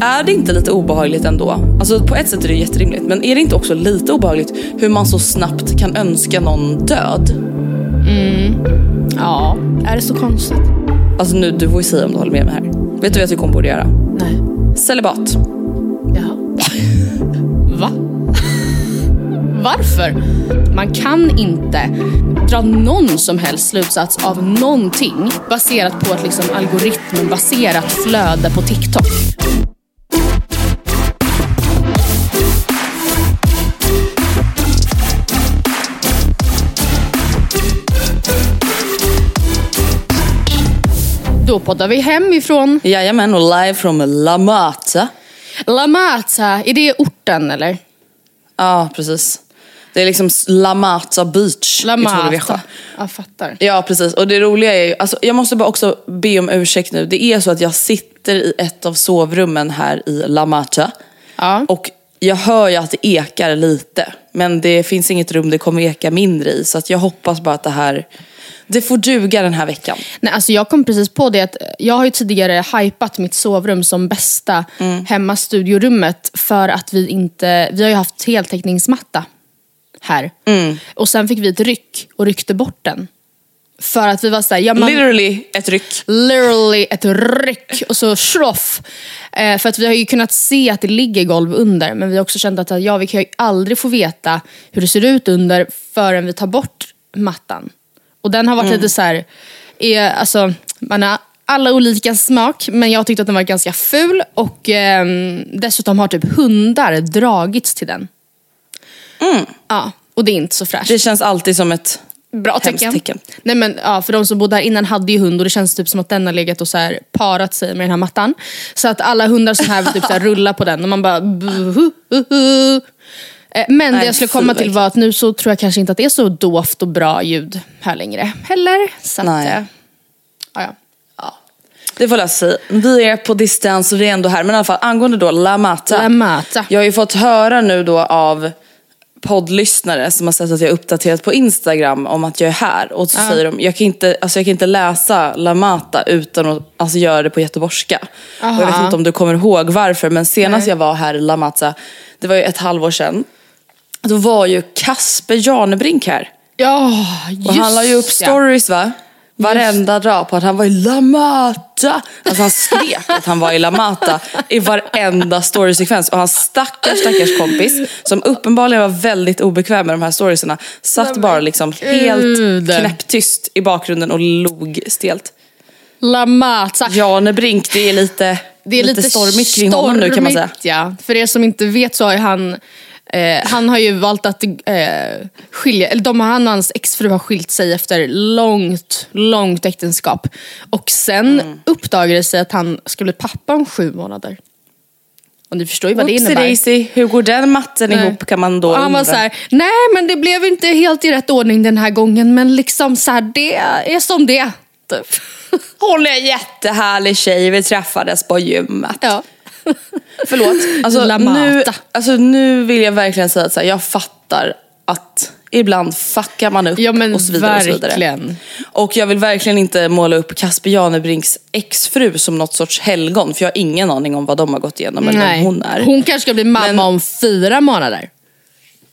Är det inte lite obehagligt ändå? Alltså på ett sätt är det jätterimligt, men är det inte också lite obehagligt hur man så snabbt kan önska någon död? Mm. Ja, är det så konstigt? Alltså nu, du får ju säga om du håller med mig här. Vet du vad jag tycker hon borde göra? Nej. Celibat. Jaha. Va? Varför? Man kan inte dra någon som helst slutsats av någonting baserat på ett liksom algoritmbaserat flöde på TikTok. Då poddar vi hemifrån. Jajamän, och live från La Mata. La Mata, är det orten eller? Ja, precis. Det är liksom La Mata Beach La Mata. Jag fattar. Ja, precis. Och det roliga är ju, alltså, jag måste bara också be om ursäkt nu. Det är så att jag sitter i ett av sovrummen här i La Mata. Ja. Och jag hör ju att det ekar lite. Men det finns inget rum det kommer eka mindre i. Så att jag hoppas bara att det här det får duga den här veckan. Nej, alltså jag kom precis på det att jag har ju tidigare hypat mitt sovrum som bästa mm. hemmastudiorummet för att vi inte, vi har ju haft heltäckningsmatta här. Mm. Och sen fick vi ett ryck och ryckte bort den. För att vi var såhär, ja, man, Literally ett ryck. Literally ett ryck och så schroff. Eh, för att vi har ju kunnat se att det ligger golv under men vi har också känt att ja, vi kan ju aldrig få veta hur det ser ut under förrän vi tar bort mattan. Och den har varit mm. lite så här, är, alltså, man har alla olika smak, men jag tyckte att den var ganska ful och eh, dessutom har typ hundar dragits till den. Mm. Ja, och det är inte så fräscht. Det känns alltid som ett Bra tecken. tecken. Nej, men, ja, för de som bodde här innan hade ju hund och det känns typ som att den har legat och så här parat sig med den här mattan. Så att alla hundar så här, typ så här, rullar på den och man bara... Buhu, buhu. Eh, men det jag skulle komma till var att nu så tror jag kanske inte att det är så dovt och bra ljud här längre heller. Så att, Nej. Eh, ja, ja. ja. det får lösa sig. Vi är på distans och vi är ändå här. Men i alla fall angående då La Mata. La Mata. Jag har ju fått höra nu då av poddlyssnare som har sett att jag uppdaterat på Instagram om att jag är här. Och så säger de, jag kan, inte, alltså jag kan inte läsa La Mata utan att alltså göra det på göteborgska. Och jag vet inte om du kommer ihåg varför, men senast jag var här i La Mata, det var ju ett halvår sedan. Då var ju Kasper Janebrink här. Ja, just Och han la ju upp ja. stories va? Varenda dag på att han var i La Mata. Alltså han skrek att han var i La Mata i varenda storysekvens. Och hans stackars stackars kompis som uppenbarligen var väldigt obekväm med de här storiesarna satt bara liksom helt knäpptyst i bakgrunden och log stelt. La Mata. Jane Brink, det är lite, Det är lite, stormigt kring honom nu kan man säga. Ja. För er som inte vet så har han, eh, han har ju valt att eh, skilja, eller de, han och hans exfru har skilt sig efter långt, långt äktenskap. Och sen Mm. uppdagade det sig att han ska bli pappa om sju månader. Och ni förstår ju vad det Oopsie innebär. daisy, hur går den matten Nej. ihop kan man då och han var undra. så här, nej men det blev inte helt i rätt ordning den här gången men liksom så här, det är som det. Typ. Hon är en jättehärlig tjej, vi träffades på gymmet. Ja. Förlåt. Alltså, nu, alltså, nu vill jag verkligen säga att här, jag fattar att ibland fuckar man upp Ja, men och så vidare. Och, så vidare. verkligen. och jag vill verkligen inte måla upp Kasper Janebrinks exfru som något sorts helgon. För jag har ingen aning om vad de har gått igenom eller vem hon är. Hon kanske ska bli mamma Men- om fyra månader.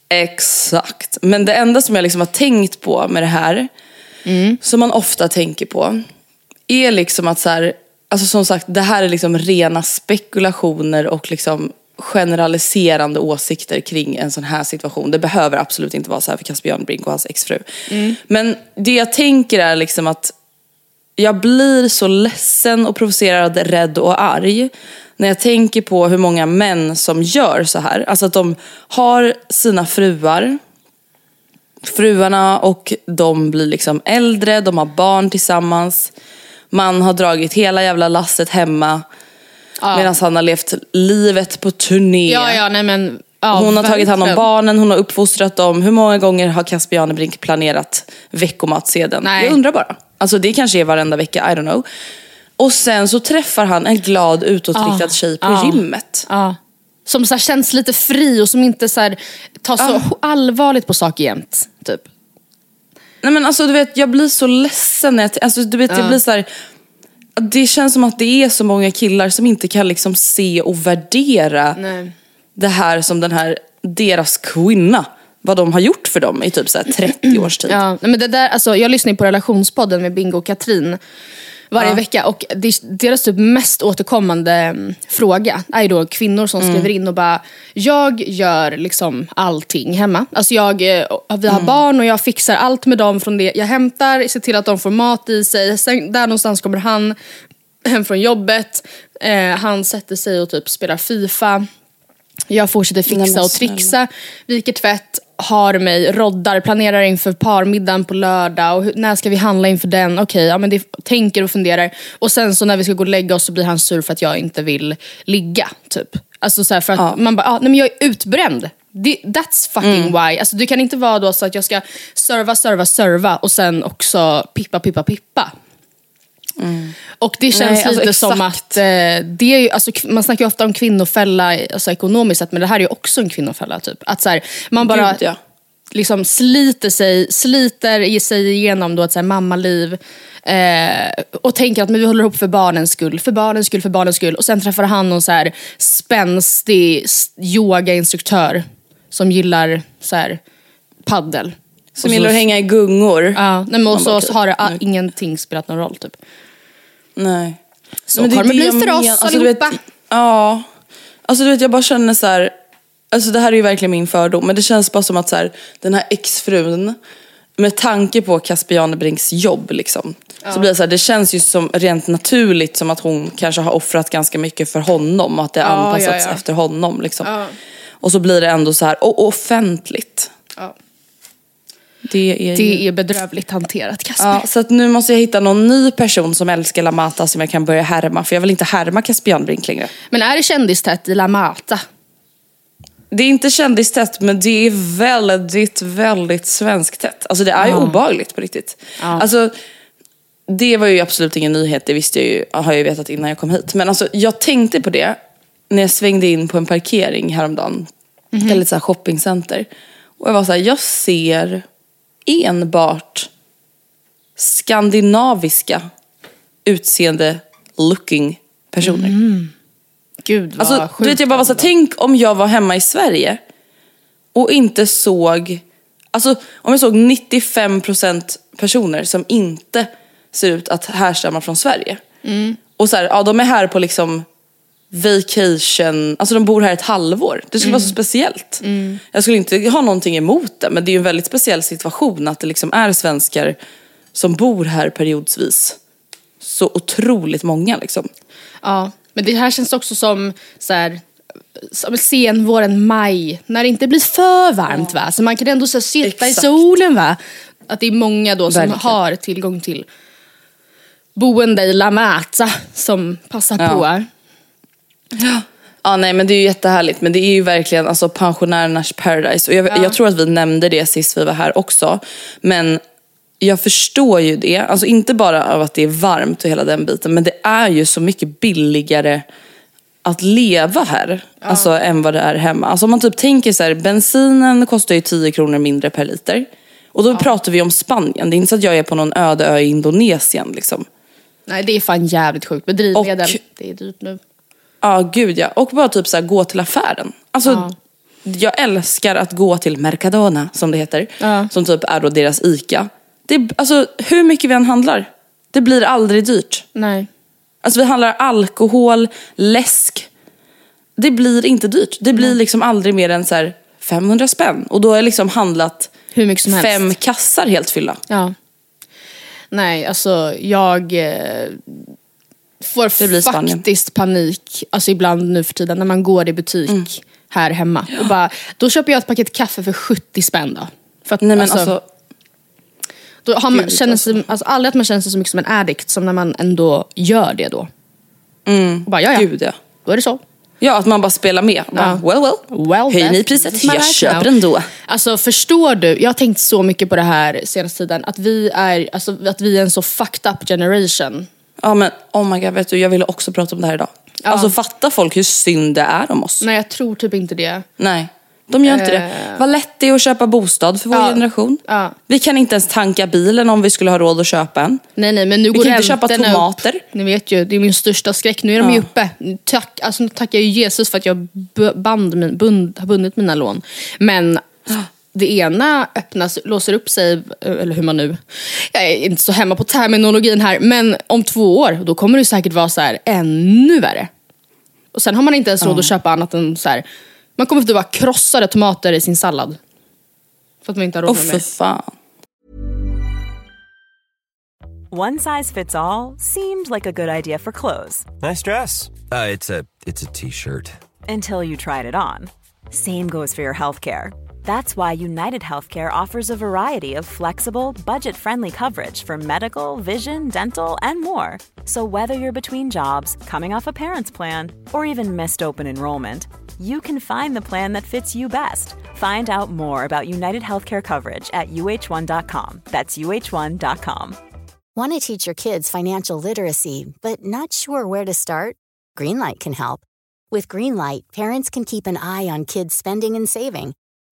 Exakt. Men det enda som jag liksom har tänkt på med det här, som man ofta tänker på, är liksom att så här, alltså som sagt, det här är liksom rena spekulationer och liksom generaliserande åsikter kring en sån här situation. Det behöver absolut inte vara så här för Casper Janbrink och hans exfru. Men det jag tänker är liksom att jag blir så ledsen och provocerad, rädd och arg när jag tänker på hur många män som gör så här. Alltså att de har sina fruar, fruarna och de blir liksom äldre, de har barn tillsammans. Man har dragit hela jävla lasset hemma medan han har levt livet på turné. Ja, ja, nej men. Ja, hon har tagit hand om barnen, hon har uppfostrat dem. Hur många gånger har Casper Janebrink planerat veckomatsedeln? Nej. Jag undrar bara. Alltså det kanske är varenda vecka, I don't know. Och sen så träffar han en glad utåtriktad Ja, tjej på ja. gymmet. Ja. Som så känns lite fri och som inte så tar så allvarligt på saker jämt. Typ. Nej men alltså du vet, jag blir så ledsen när jag, alltså, du vet, jag blir så här. Det känns som att det är så många killar som inte kan liksom se och värdera Nej. det här som den här, deras kvinna, vad de har gjort för dem i typ så här 30 års tid. Ja, men det där, alltså, jag lyssnar på relationspodden med Bingo och Katrin varje vecka och deras typ mest återkommande mm, fråga är ju då kvinnor som skriver in och bara Jag gör liksom allting hemma. Alltså jag, eh, vi har barn och jag fixar allt med dem från det jag hämtar, ser till att de får mat i sig. Sen, där någonstans kommer han hem från jobbet. Eh, han sätter sig och typ spelar FIFA. Jag fortsätter fixa och trixa, viker tvätt, har mig, roddar, planerar inför parmiddagen på lördag och hur, när ska vi handla inför den? Okej, ja, men det tänker och funderar. Och sen så när vi ska gå och lägga oss så blir han sur för att jag inte vill ligga. Typ. Alltså så för att Ja. man bara, ah, nej men jag är utbränd. Det, that's fucking why. Alltså, det kan inte vara då så att jag ska serva, serva, serva och sen också pippa, pippa, pippa. Och det känns Nej, alltså lite som exakt. att, eh, det är ju, alltså, man snackar ofta om kvinnofälla alltså, ekonomiskt sett, men det här är ju också en kvinnofälla. Typ. Att så här, man bara Gud, ja. liksom sliter sig, sliter i sig igenom då ett så här, mammaliv eh, och tänker att men vi håller ihop för barnens skull, för barnens skull, för barnens skull. Och sen träffar han någon så här spänstig yogainstruktör som gillar så här, paddel. Som gillar att hänga i gungor. Ja, nej, men och så, bara, så har det ah, okej. ingenting spelat någon roll. Typ. Nej. Så Men det kommer det bli för oss men- alltså, du vet, allihopa. Ja. Alltså du vet jag bara känner så här. Alltså det här är ju verkligen min fördom. Men det känns bara som att så här, den här exfrun. Med tanke på Casper Janebrinks jobb liksom. Så blir det så här, det känns ju som rent naturligt som att hon kanske har offrat ganska mycket för honom. Och att det har Ja, anpassats ja, ja. efter honom liksom. Ja. Och så blir det ändå så här, och offentligt. Ja. Det är. Det är bedrövligt hanterat Kasper. Ja, så att nu måste jag hitta någon ny person som älskar La Mata som jag kan börja härma. För jag vill inte härma Casper Janbrink längre. Men är det kändistätt i La Mata? Det är inte kändistätt men det är väldigt, väldigt svenskt tätt. Alltså det är ju obehagligt på riktigt. Ja. Alltså, det var ju absolut ingen nyhet, det visste jag ju, har jag ju vetat innan jag kom hit. Men alltså jag tänkte på det när jag svängde in på en parkering häromdagen. Mm Eller ett så här shoppingcenter. Och jag var så här, jag ser enbart skandinaviska utseende looking personer. Gud vad Alltså, sjukt. du vet, jag bara var så tänk om jag var hemma i Sverige och inte såg, alltså om jag såg 95% personer som inte ser ut att härstamma från Sverige. Och så här, ja de är här på liksom vacation, alltså de bor här ett halvår. Det skulle vara så speciellt. Jag skulle inte ha någonting emot det men det är ju en väldigt speciell situation att det liksom är svenskar som bor här periodsvis. Så otroligt många liksom. Ja, men det här känns också som så här, som senvåren, maj, när det inte blir för varmt va? Så man kan ändå så här, sitta i Exakt. solen va? Att det är många då som Verkligen. har tillgång till boende i La Mata som passar Ja. på. Ja nej men det är ju jättehärligt men det är ju verkligen alltså pensionärernas paradise. Och jag, jag tror att vi nämnde det sist vi var här också. Men jag förstår ju det, alltså inte bara av att det är varmt och hela den biten men det är ju så mycket billigare att leva här alltså, än vad det är hemma. Alltså om man typ tänker så här, bensinen kostar ju 10 kronor mindre per liter. Och då pratar vi om Spanien, det är inte så att jag är på någon öde ö i Indonesien liksom. Nej det är fan jävligt sjukt. Med drivmedel, Och- det är dyrt nu. Ja, gud ja. Och bara typ så här, gå till affären. Alltså, jag älskar att gå till Mercadona, som det heter. Ja. Som typ är då deras ICA. Det, alltså, hur mycket vi än handlar, det blir aldrig dyrt. Nej. Alltså vi handlar alkohol, läsk. Det blir inte dyrt. Det blir liksom aldrig mer än så här 500 spänn. Och då har jag liksom handlat Hur mycket som helst. fem kassar helt fylla. Ja. Nej, alltså jag eh, får Det blir Spanien. faktiskt panik alltså ibland nu för tiden när man går i butik Mm. här hemma. Och bara, då köper jag ett paket kaffe för 70 spänn då. För att, Nej men alltså, då har man, känner sig, alltså, aldrig att man känner sig så mycket som en addict som när man ändå gör det då. Och bara, ja, ja, Mm. gud ja. då är det så. Ja, att man bara spelar med. Bara, Well well, Well, höj ni priset? Jag köper ändå. Alltså förstår du, jag har tänkt så mycket på det här senaste tiden, att vi är, alltså, att vi är en så fucked up generation. Ja men oh my god, vet du, jag ville också prata om det här idag. Alltså fattar folk hur synd det är om oss? Nej jag tror typ inte det. Nej, de gör inte det. Vad lätt det är att köpa bostad för vår Ja. generation. Ja. Vi kan inte ens tanka bilen om vi skulle ha råd att köpa en. Nej nej men nu Vi går kan inte köpa tomater. Upp. Ni vet ju, det är min största skräck. Nu är de ju uppe. Tack, alltså, nu tackar jag ju Jesus för att jag band, bund, har bundit mina lån. Men det ena öppnas, låser upp sig, eller hur man nu... Jag är inte så hemma på terminologin här, men om två år då kommer det säkert vara så här ännu värre. Och sen har man inte ens råd att köpa annat än så här. Man kommer att vara krossade tomater i sin sallad. För att man inte har råd Åh med mer. fan. One size fits all seemed like a good idea for clothes Nice dress. Uh, it's a it's a t-shirt. until you tried it on. Same goes for your healthcare. That's why United Healthcare offers a variety of flexible, budget friendly coverage for medical, vision, dental, and more. So, whether you're between jobs, coming off a parent's plan, or even missed open enrollment, you can find the plan that fits you best. Find out more about United Healthcare coverage at uh1.com. That's uh1.com. Want to teach your kids financial literacy, but not sure where to start? Greenlight can help. With Greenlight, parents can keep an eye on kids' spending and saving,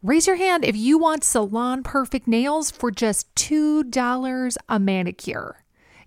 Raise your hand if you want salon perfect nails for just $2 a manicure.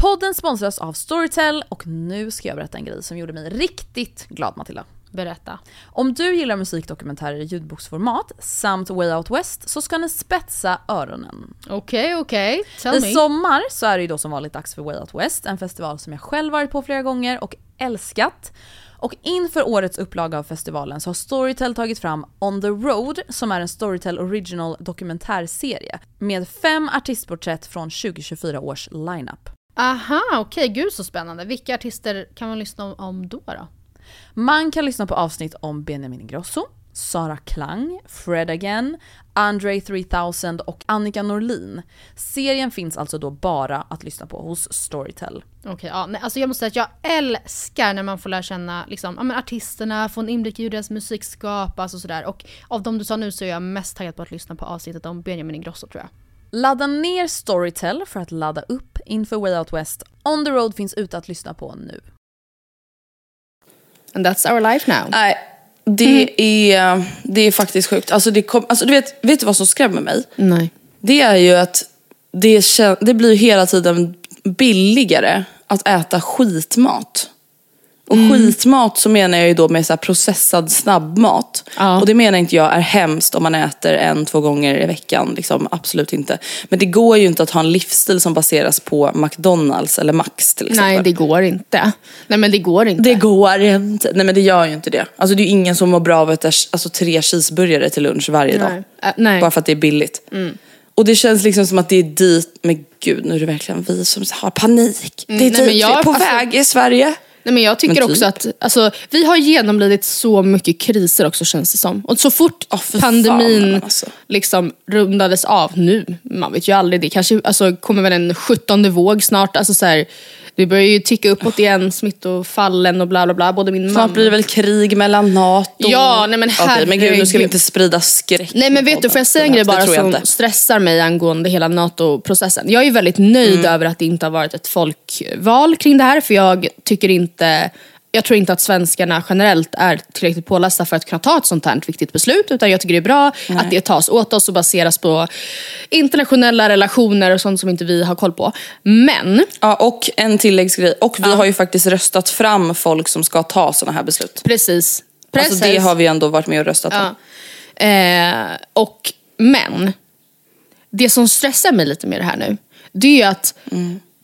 Podden sponsras av Storytel och nu ska jag berätta en grej som gjorde mig riktigt glad Matilda. Berätta. Om du gillar musikdokumentärer i ljudboksformat samt Way Out West så ska ni spetsa öronen. Okej, okej. Tell I me. sommar så är det ju då som vanligt dags för Way Out West, en festival som jag själv varit på flera gånger och älskat. Och inför årets upplaga av festivalen så har Storytel tagit fram On the Road som är en Storytel Original dokumentärserie med fem artistporträtt från 2024 års lineup. Aha, okej. Gud så spännande. Vilka artister kan man lyssna om, då? då? Man kan lyssna på avsnitt om Benjamin Ingrosso, Sara Klang, Fred Again, Andre 3000 och Annika Norlin. Serien finns alltså då bara att lyssna på hos Storytel. Okej, ja, nej, alltså jag måste säga att jag älskar när man får lära känna liksom, ja, men artisterna, få en inblick i hur deras musik skapas och sådär. Och av de du sa nu så är jag mest taggad på att lyssna på avsnittet om Benjamin Ingrosso tror jag. Ladda ner Storytel för att ladda upp inför Way Out West. On the Road finns ute att lyssna på nu. And that's our life now. Nej, det, är, det är faktiskt sjukt. Alltså det kom, alltså du vet, vet du vad som skrämmer mig? Nej. Det är ju att det, det blir hela tiden billigare att äta skitmat. Och skitmat så menar jag ju då med så processad snabbmat. Ja. Och det menar inte jag är hemskt om man äter en, två gånger i veckan. Liksom, absolut inte. Men det går ju inte att ha en livsstil som baseras på McDonalds eller Max till exempel. Nej, det går inte. Nej men det går inte. Det går inte. Nej men det gör ju inte det. Alltså det är ju ingen som mår bra av att äta alltså, tre cheeseburgare till lunch varje dag. Nej. Äh, nej. Bara för att det är billigt. Och det känns liksom som att det är dit, men gud nu är det verkligen vi som har panik. det är nej, dit vi jag- är på alltså- väg i Sverige. Nej, men jag tycker Men typ. också att alltså, vi har genomlidit så mycket kriser också känns det som. Och så fort för pandemin fan, alltså. liksom rundades av nu, man vet ju aldrig, det kanske alltså, kommer väl en sjuttonde våg snart. Alltså, så här, det börjar ju ticka uppåt igen, smittofallen och bla bla bla. Både min mamma Snart blir det väl krig mellan NATO. Ja, nej, men Okej, men gud nu ska vi herregud. inte sprida skräck. Nej men vet du, får jag säga en grej bara som inte. stressar mig angående hela NATO-processen. Jag är väldigt nöjd Mm. över att det inte har varit ett folkval kring det här för jag tycker inte jag tror inte att svenskarna generellt är tillräckligt pålästa för att kunna ta ett sånt här viktigt beslut. Utan jag tycker det är bra att det tas åt oss och baseras på internationella relationer och sånt som inte vi har koll på. Men, Ja, och en tilläggsgrej. Och vi har ju faktiskt röstat fram folk som ska ta sådana här beslut. precis. precis. Alltså det har vi ändå varit med och röstat om. Ja. Eh, och, men, det som stressar mig lite med det här nu, det är ju att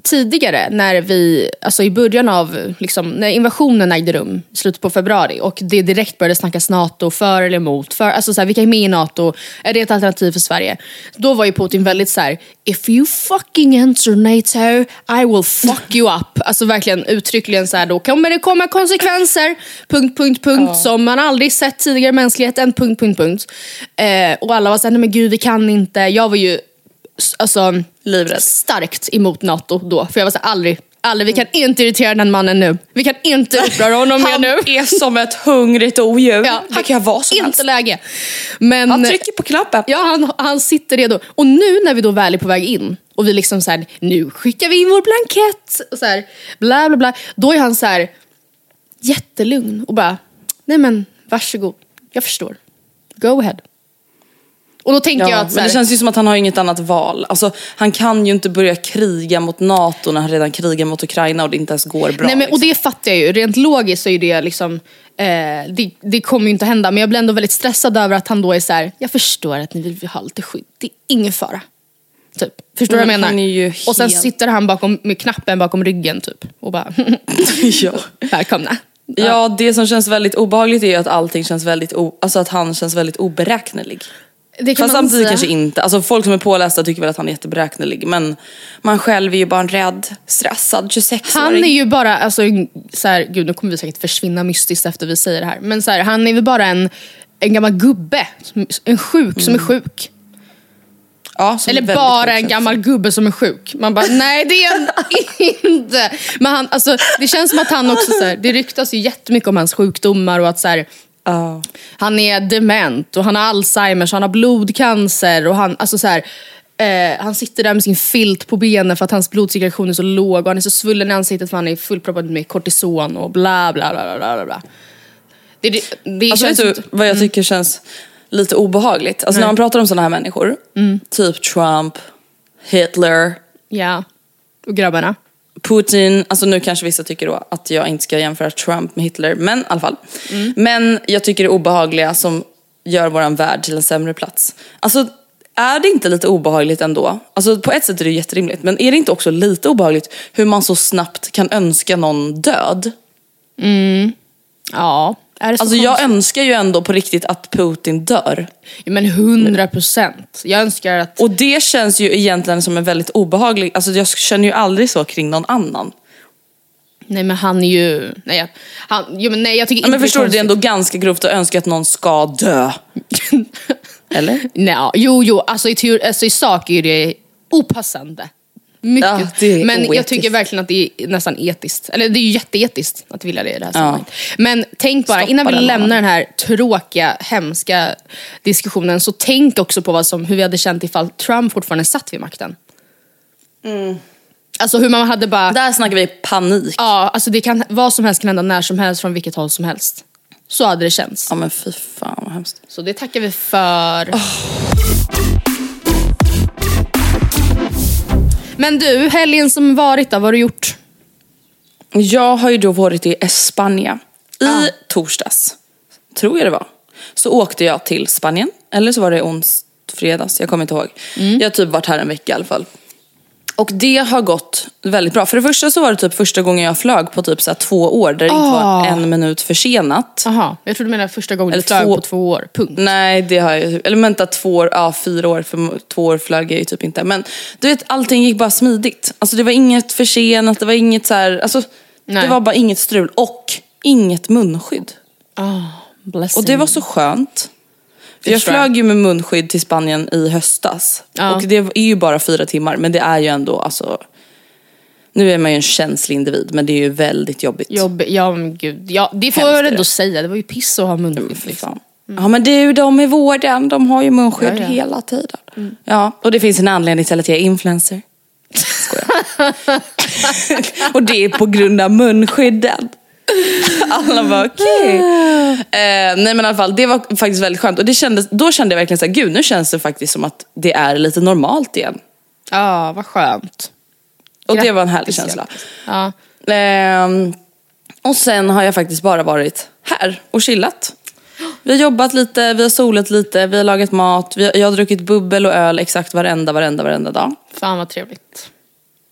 tidigare när vi, alltså i början av, liksom, när invasionen ägde rum i slutet på februari och det direkt började snackas NATO för eller emot, för, alltså så här, vilka är med i NATO, är det ett alternativ för Sverige? Då var ju Putin väldigt så här: if you fucking enter NATO, I will fuck you up. Alltså verkligen uttryckligen så här, då kommer det komma konsekvenser, punkt, punkt, punkt, som man aldrig sett tidigare i mänskligheten, punkt, punkt, punkt. Eh, och alla var såhär, nej men gud vi kan inte. Jag var ju alltså, Livrädd. starkt emot NATO då. För jag var såhär, aldrig, aldrig, vi kan inte irritera den mannen nu. Vi kan inte uppröra honom mer Han nu. är som ett hungrigt odjur. Ja, han kan göra vad som Inte helst. läge. Men, Han trycker på knappen. Ja, han, han sitter redo. Och nu när vi då väl är på väg in och vi liksom så här, nu skickar vi in vår blankett och så här, bla bla bla. Då är han så här jättelugn och bara, nej men varsågod, jag förstår. Go ahead. Och då tänker jag Ja, att så men här, det känns ju som att han har inget annat val. Alltså, han kan ju inte börja kriga mot NATO när han redan krigar mot Ukraina och det inte ens går bra. Nej, men, och liksom. det fattar jag ju. Rent logiskt så är det liksom, eh, det, det kommer ju inte hända. Men jag blir ändå väldigt stressad över att han då är så här: jag förstår att ni vill ha lite skydd. Det är ingen fara. Typ. Förstår du vad jag Men menar? Och sen helt- sitter han bakom, med knappen bakom ryggen typ. Och bara, ja. välkomna. ja, det som känns väldigt obehagligt är ju att allting känns väldigt, o- alltså att han känns väldigt oberäknelig. Det kan Fast man samtidigt säga. kanske inte. Alltså folk som är pålästa tycker väl att han är jätteberäknelig. Men man själv är ju bara en rädd, stressad 26-åring. Han är ju bara, alltså, så här, gud nu kommer vi säkert försvinna mystiskt efter vi säger det här. Men så här, han är väl bara en, en gammal gubbe. En sjuk som är sjuk. ja, Eller bara en gammal gubbe som är sjuk. Man bara, nej det är han inte. Men han, alltså, det känns som att han också, så här, det ryktas ju jättemycket om hans sjukdomar och att så här, Ja. han är dement och han har Alzheimers, han har blodcancer och han, alltså så här, eh, han sitter där med sin filt på benen för att hans blodcirkulation är så låg och han är så svullen i ansiktet för han är fullproppad med kortison och bla bla bla bla bla. Det, det, det Alltså vet känns du inte- vad jag tycker känns lite obehagligt? Alltså när man pratar om sådana här människor, typ Trump, Hitler, Ja, och grabbarna. Putin, alltså nu kanske vissa tycker då att jag inte ska jämföra Trump med Hitler, men i alla fall. Mm. Men jag tycker det är obehagliga som gör våran värld till en sämre plats. Alltså är det inte lite obehagligt ändå? Alltså på ett sätt är det jätterimligt, men är det inte också lite obehagligt hur man så snabbt kan önska någon död? Ja. Alltså jag önskar ju ändå på riktigt att Putin dör. Ja, men hundra procent. Jag önskar att... Och det känns ju egentligen som en väldigt obehaglig, alltså jag känner ju aldrig så kring någon annan. Nej men han är ju... Nej, han, jo, men nej jag tycker Ja, inte men förstår du, det är ändå ganska grovt att önska att någon ska dö. Eller? Nej, jo, jo, alltså i, teori, alltså i sak är det opassande. Mycket. Ja, men jag oetiskt. tycker verkligen att det är nästan etiskt. Eller det är ju jätteetiskt att vilja det i det här sammanhanget. Men tänk bara, Stoppa innan vi den lämnar den här tråkiga, hemska diskussionen, så tänk också på vad som, hur vi hade känt ifall Trump fortfarande satt vid makten. Alltså hur man hade bara... Där snackar vi panik. Ja, alltså det kan, vad som helst kan hända när som helst, från vilket håll som helst. Så hade det känts. Ja men fy fan vad hemskt. Så det tackar vi för. Men du, helgen som varit då, vad har du gjort? Jag har ju då varit i Espanja. I torsdags, tror jag det var, så åkte jag till Spanien. Eller så var det ons fredags, jag kommer inte ihåg. Jag har typ varit här en vecka i alla fall. Och det har gått väldigt bra. För det första så var det typ första gången jag flög på typ så två år där det inte var en minut försenat. Jaha, jag trodde du menade första gången Eller du flög två- på två år. Punkt. Nej det har jag eller vänta två år, ja fyra år, för två år flög jag ju typ inte. Men du vet allting gick bara smidigt. Alltså det var inget försenat, det var inget så här, alltså Nej. det var bara inget strul. Och inget munskydd. Blessing. Och det var så skönt. Jag flög ju med munskydd till Spanien i höstas. Ja. Och det är ju bara fyra timmar, men det är ju ändå alltså Nu är man ju en känslig individ, men det är ju väldigt jobbigt. Jobb, ja men gud. Ja, det får Hemskt jag väl ändå säga, det var ju piss att ha munskydd. fy Liksom. fan. Ja men det är ju de i vården, de har ju munskydd Ja, ja. hela tiden. Ja, och det finns en anledning till att jag är influencer. Skojar. och det är på grund av munskydden. Alla bara okej. Eh, nej men i alla fall, det var faktiskt väldigt skönt. Och det kändes, då kände jag verkligen så här, gud nu känns det faktiskt som att det är lite normalt igen. Ja, vad skönt. Och det var en härlig känsla. Ja. Ehm, och sen har jag faktiskt bara varit här och chillat. Vi har jobbat lite, vi har solat lite, vi har lagat mat, vi har, jag har druckit bubbel och öl exakt varenda, varenda, varenda dag. Fan vad trevligt.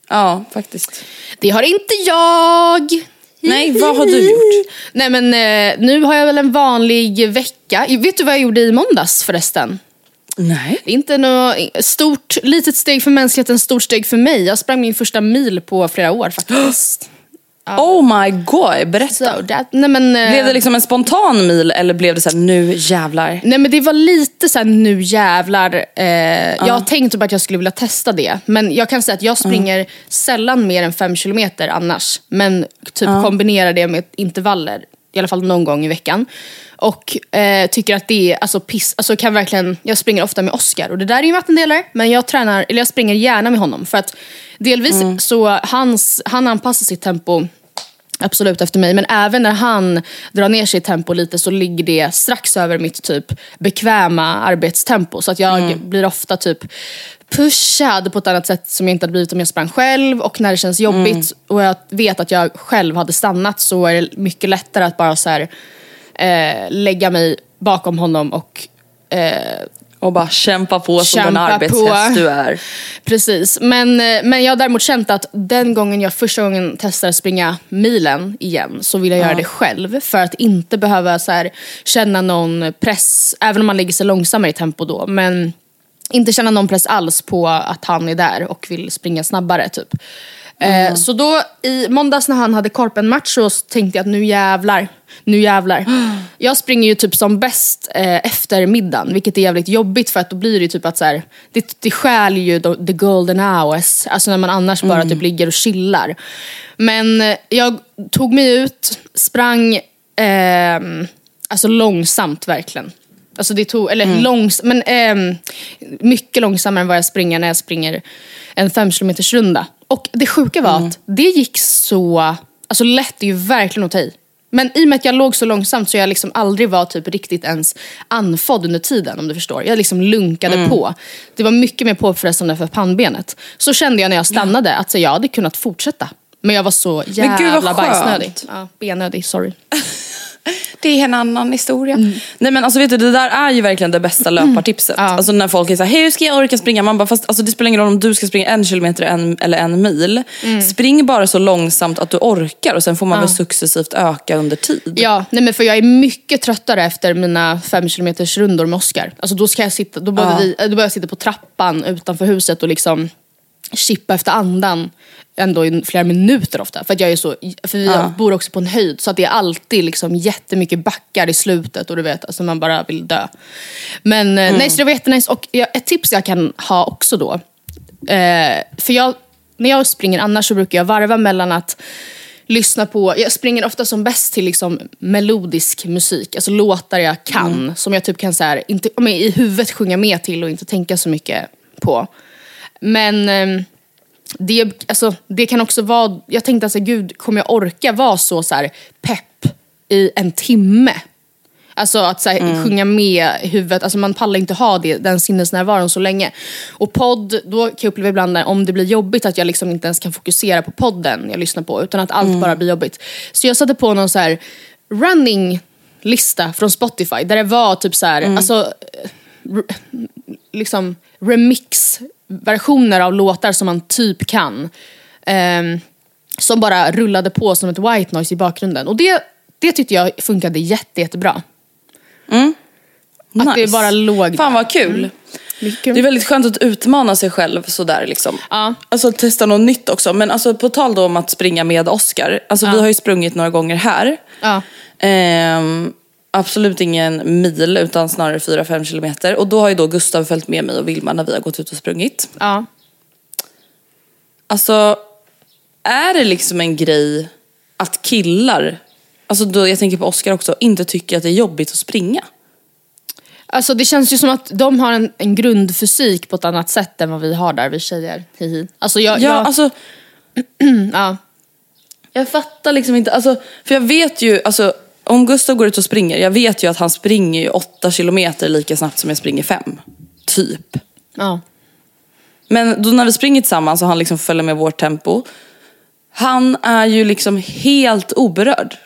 Ja, faktiskt. Det har inte jag. Nej, vad har du gjort? Nej men eh, nu har jag väl en vanlig vecka. Vet du vad jag gjorde i måndags förresten? Nej. Inte något stort, litet steg för mänskligheten, stort steg för mig. Jag sprang min första mil på flera år faktiskt. Oh my god, berätta. So that, nej, men, eh, Blev det liksom en spontan mil eller blev det så här, nu jävlar? Nej men det var lite såhär nu jävlar. Eh, Jag har tänkt typ att jag skulle vilja testa det. Men jag kan säga att jag springer sällan mer än fem kilometer annars. Men typ kombinerar det med intervaller. I alla fall någon gång i veckan. Och eh, tycker att det är alltså, piss. Alltså, kan verkligen, jag springer ofta med Oscar och det där är ju en vattendelare. Men jag, tränar, eller jag springer gärna med honom. För att delvis så hans, han anpassar sitt tempo absolut efter mig. Men även när han drar ner sitt tempo lite så ligger det strax över mitt typ bekväma arbetstempo. Så att jag blir ofta typ pushad på ett annat sätt som jag inte hade blivit om jag sprang själv. Och när det känns jobbigt och jag vet att jag själv hade stannat så är det mycket lättare att bara så här, eh, lägga mig bakom honom och eh, Och bara kämpa på som den Kämpa arbetshäst på. du är. Precis, men, eh, men jag har däremot känt att den gången jag första gången testar att springa milen igen så vill jag göra det själv. För att inte behöva så här, känna någon press, även om man lägger sig långsammare i tempo då. Men inte känna någon press alls på att han är där och vill springa snabbare. typ. Eh, så då i måndags när han hade korpenmatch så tänkte jag att nu jävlar, nu jävlar. Jag springer ju typ som bäst eh, efter middagen, vilket är jävligt jobbigt för att då blir det ju typ att så här, det, det stjäl ju the, golden hours, alltså när man annars bara typ ligger och chillar. Men eh, jag tog mig ut, sprang ehm, alltså långsamt verkligen. Alltså det tog, eller långs, men ehm, mycket långsammare än vad jag springer när jag springer en fem kilometers runda. Och det sjuka var att det gick så, alltså lätt är ju verkligen att ta i. Men i och med att jag låg så långsamt så jag liksom aldrig var typ riktigt ens andfådd under tiden om du förstår. Jag liksom lunkade på. Det var mycket mer påfrestande för pannbenet. Så kände jag när jag stannade att så jag hade kunnat fortsätta Men jag var så jävla bajsnödig. Ja, benödig, sorry. Det är en annan historia. Nej men alltså vet du, det där är ju verkligen det bästa löpartipset. Ja. Alltså när folk är såhär, hej hur ska jag orka springa? Man bara, fast alltså, det spelar ingen roll om du ska springa en kilometer en, eller en mil. Spring bara så långsamt att du orkar och sen får man väl successivt öka under tid. Ja, nej men för jag är mycket tröttare efter mina fem kilometers rundor med Oscar. Alltså då, ska jag sitta, då, behöver Ja. vi, då behöver jag sitta på trappan utanför huset och liksom chippa efter andan ändå i flera minuter ofta. För att jag är så, för vi Ja. bor också på en höjd så att det är alltid liksom jättemycket backar i slutet och du vet, alltså man bara vill dö. Men mm. nej, så det var jättenice. Och ett tips jag kan ha också då, eh, för jag, när jag springer annars så brukar jag varva mellan att lyssna på, jag springer ofta som bäst till liksom melodisk musik, alltså låtar jag kan, som jag typ kan så här, inte, i huvudet sjunga med till och inte tänka så mycket på. Men ehm, det, alltså, det kan också vara, jag tänkte alltså gud, kommer jag orka vara så, så här, pepp i en timme? Alltså att så här, sjunga med i huvudet, alltså man pallar inte ha det, den sinnesnärvaron så länge. Och podd, då kan jag uppleva ibland när, om det blir jobbigt att jag liksom inte ens kan fokusera på podden jag lyssnar på, utan att allt bara blir jobbigt. Så jag satte på någon så här running lista från Spotify där det var typ så här, alltså re- liksom remix-versioner av låtar som man typ kan. Ehm, som bara rullade på som ett white noise i bakgrunden. Och det, det tyckte jag funkade jätte, jättebra. Att det bara låg Fan vad kul. Kul. Det är väldigt skönt att utmana sig själv sådär liksom. Ja. Alltså testa något nytt också. Men alltså på tal då om att springa med Oscar. Alltså vi har ju sprungit några gånger här. Ja. Ehm, absolut ingen mil utan snarare 4-5 kilometer. Och då har ju då Gustav följt med mig och Vilma när vi har gått ut och sprungit. Ja. Alltså, är det liksom en grej att killar, alltså då, jag tänker på Oscar också, inte tycker att det är jobbigt att springa? Alltså det känns ju som att de har en, en grundfysik på ett annat sätt än vad vi har där, vi tjejer. Hihi. Alltså jag, Ja, jag, alltså ja. jag fattar liksom inte, alltså, för jag vet ju, alltså om Gustav går ut och springer, jag vet ju att han springer ju 8 kilometer lika snabbt som jag springer 5. Typ. Ja. Men då när vi springer tillsammans och han liksom följer med vårt tempo. Han är ju liksom helt oberörd.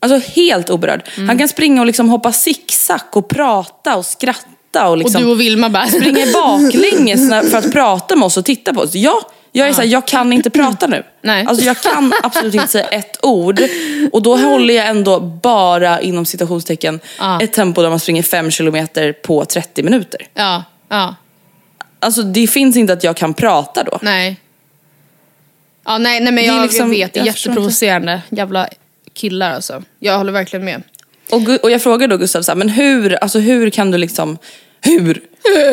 Alltså helt oberörd. Han kan springa och liksom hoppa zigzag och prata och skratta. Och, Och liksom du och Vilma bara... springa baklänges för att prata med oss och titta på oss. Ja, jag är såhär, jag kan inte prata nu. Nej. Alltså jag kan absolut inte säga ett ord. Och då håller jag ändå bara inom citationstecken Ja. ett tempo där man springer 5 kilometer på 30 minuter. Ja, ja, Alltså det finns inte att jag kan prata då. nej. Ja, nej, nej men Det är jag, liksom- jag vet, det är jätteprovocerande. Jävla killar alltså. Jag håller verkligen med. Och, och jag frågar då Gustav så här, men hur, alltså hur kan du liksom, hur,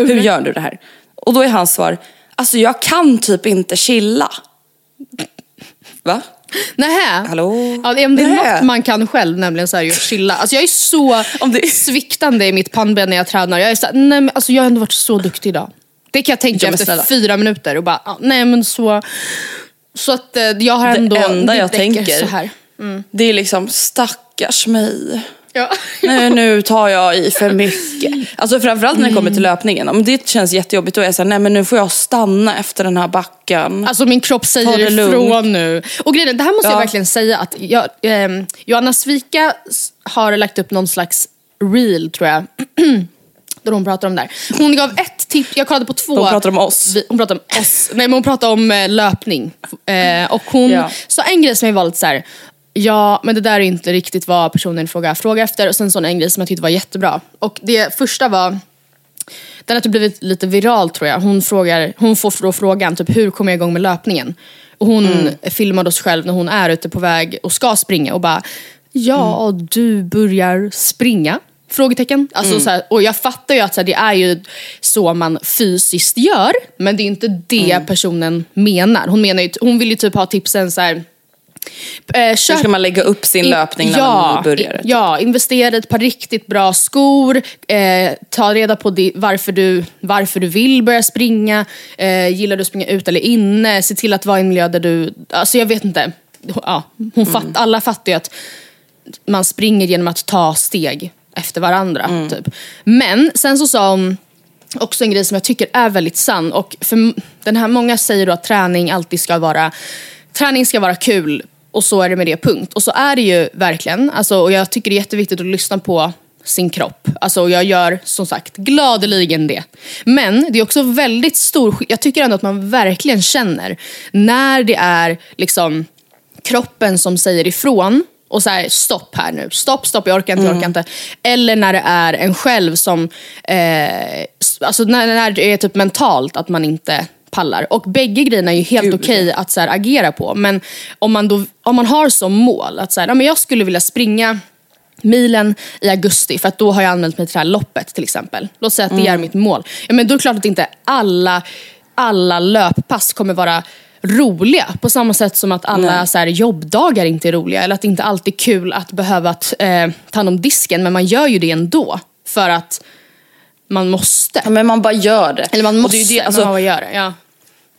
hur gör du det här? Och då är hans svar, alltså jag kan typ inte chilla. Va? Nähä? Hallå? Ja, det är, om det är Nähä. något man kan själv, nämligen så här, just chilla. Alltså jag är så Om det- sviktande i mitt pannben när jag tränar. Jag är så här, nej, men alltså jag har ändå varit så duktig idag. Det kan jag tänka Ja, men efter snälla. fyra minuter och bara, ah, nej men så. Så att eh, jag har Det ändå... enda jag tänker- Så här. Det är liksom, stackars mig. Ja. Nej, nu tar jag i för mycket. Alltså framförallt när det kommer till löpningen. Om det känns jättejobbigt då är jag såhär, nej men nu får jag stanna efter den här backen. Alltså min kropp säger ifrån nu. Och grejen, det här måste jag Ja. verkligen säga att jag, ehm, Johanna Svika har lagt upp någon slags reel tror jag. Där hon pratar om det här. Hon gav ett tips, jag kollade på två. Hon pratar om oss. Hon pratar om oss. Nej men hon pratar om eh, löpning. Eh, och hon Ja. sa en grej som jag var lite så här. Ja, men det där är inte riktigt vad personen frågar fråga efter. Och sen så en grej som jag tyckte var jättebra. Och det första var den har typ blivit lite viral tror jag. Hon, frågar, hon får då frågan, typ, hur kommer jag igång med löpningen? Och hon Mm. filmade oss själv när hon är ute på väg och ska springa och bara, ja Mm. du börjar springa? Frågetecken. Alltså, så här, och jag fattar ju att så här, det är ju så man fysiskt gör, men det är inte det Mm. personen menar. Hon, menar ju, hon vill ju typ ha tipsen så här, eh, Hur köp ska man lägga upp sin in- löpning när man nybörjare? Ja, investera i ett par riktigt bra skor. Eh, ta reda på di, varför, du, varför du vill börja springa. Eh, gillar du att springa ut eller inne? Se till att vara i en miljö där du... Alltså jag vet inte. Ja, hon fatt, Alla fattar ju att man springer genom att ta steg efter varandra. Typ. Men sen så sa hon också en grej som jag tycker är väldigt sann. Och för den här, många säger då att träning alltid ska vara träning ska vara kul och så är det med det, punkt. Och så är det ju verkligen. Alltså, och jag tycker det är jätteviktigt att lyssna på sin kropp. Alltså, och jag gör som sagt gladeligen det. Men det är också väldigt stor Jag tycker ändå att man verkligen känner när det är liksom kroppen som säger ifrån och så här, stopp här nu. Stopp, stopp, jag orkar inte, jag orkar inte. Eller när det är en själv som, eh, alltså när, när det är typ mentalt att man inte pallar. Och bägge grejerna är ju helt okej att så här, agera på. Men om man, då, om man har som mål att så här, ja, men jag skulle vilja springa milen i augusti för att då har jag anmält mig till det här loppet till exempel. Låt säga att det är mitt mål. Ja, men då är det klart att inte alla, alla löppass kommer vara roliga på samma sätt som att alla så här, jobbdagar inte är roliga. Eller att det inte alltid är kul att behöva eh, ta hand om disken men man gör ju det ändå. För att man måste. Ja, men man bara gör det. Eller man måste, det är det, man alltså, har att göra. Ja.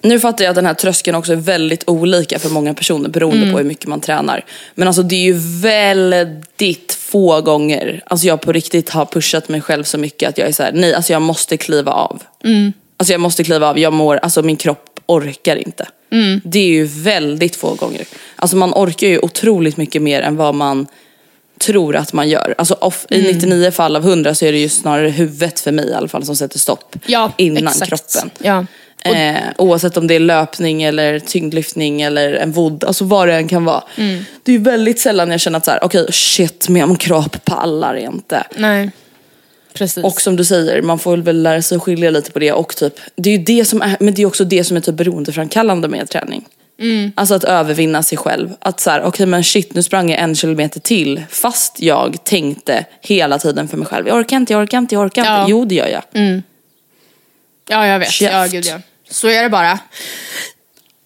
Nu fattar jag att den här tröskeln också är väldigt olika för många personer beroende Mm. på hur mycket man tränar. Men alltså det är ju väldigt få gånger alltså jag på riktigt har pushat mig själv så mycket att jag är så här: nej alltså jag måste kliva av. Mm. Alltså jag måste kliva av, jag mår, alltså min kropp orkar inte. Mm. Det är ju väldigt få gånger. Alltså man orkar ju otroligt mycket mer än vad man tror att man gör. Alltså off, Mm. i 99 fall av 100 så är det ju snarare huvudet för mig i alla fall som sätter stopp Ja, innan exakt. kroppen. Ja. Eh, oavsett om det är löpning eller tyngdlyftning eller en vodd, alltså vad det än kan vara. Mm. Det är ju väldigt sällan jag känner att så här, okej shit min kropp pallar inte. Nej. Precis. Och som du säger, man får väl lära sig att skilja lite på det och typ, det är ju det som är, men det är också det som är typ beroendeframkallande med träning. Mm. Alltså att övervinna sig själv. Att så här, okej men shit nu sprang jag en kilometer till fast jag tänkte hela tiden för mig själv, jag orkar inte, jag orkar inte, jag orkar inte. Ja. Jo det gör jag. Ja, jag vet. Käft. Ja, gud ja. Så är det bara.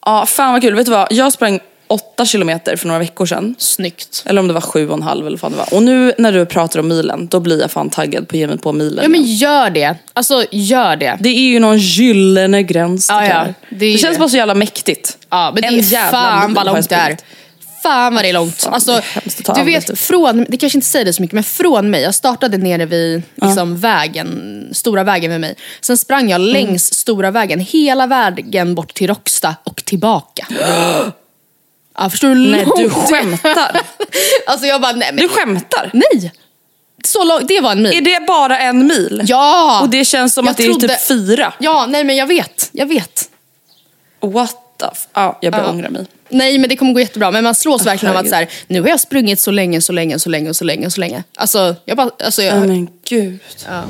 Ja, fan vad kul. Vet du vad? Jag sprang åtta kilometer för några veckor sedan. Snyggt. Eller om det var sju och en halv eller vad fan det var. Och nu när du pratar om milen, då blir jag fan taggad på att ge mig på milen. Ja men gör det. Alltså gör det. Det är ju någon gyllene gräns Ja, ja. Det Det, känns det. bara så jävla mäktigt. Ja men det En är jävla fan vad långt det är. Fan vad det är långt. Fan, alltså, det är du vet, typ. från, det kanske inte säger det så mycket, men från mig, jag startade nere vid liksom, vägen, stora vägen med mig. Sen sprang jag Mm. längs stora vägen, hela vägen bort till Råcksta och tillbaka. ja, förstår du Nej långt du skämtar. Alltså jag bara, nej men Du skämtar. nej! Så långt, det var en mil. Är det bara en mil? Ja! Och det känns som Jag att det är typ fyra. Ja, nej men jag vet, jag vet. What the f- Ja, jag börjar Ja. ångra mig. Nej men det kommer gå jättebra. Men man slås verkligen av att så här, nu har jag sprungit så länge, så länge, så länge, så länge, så länge. Alltså jag bara, alltså jag, Ja men gud. Ja.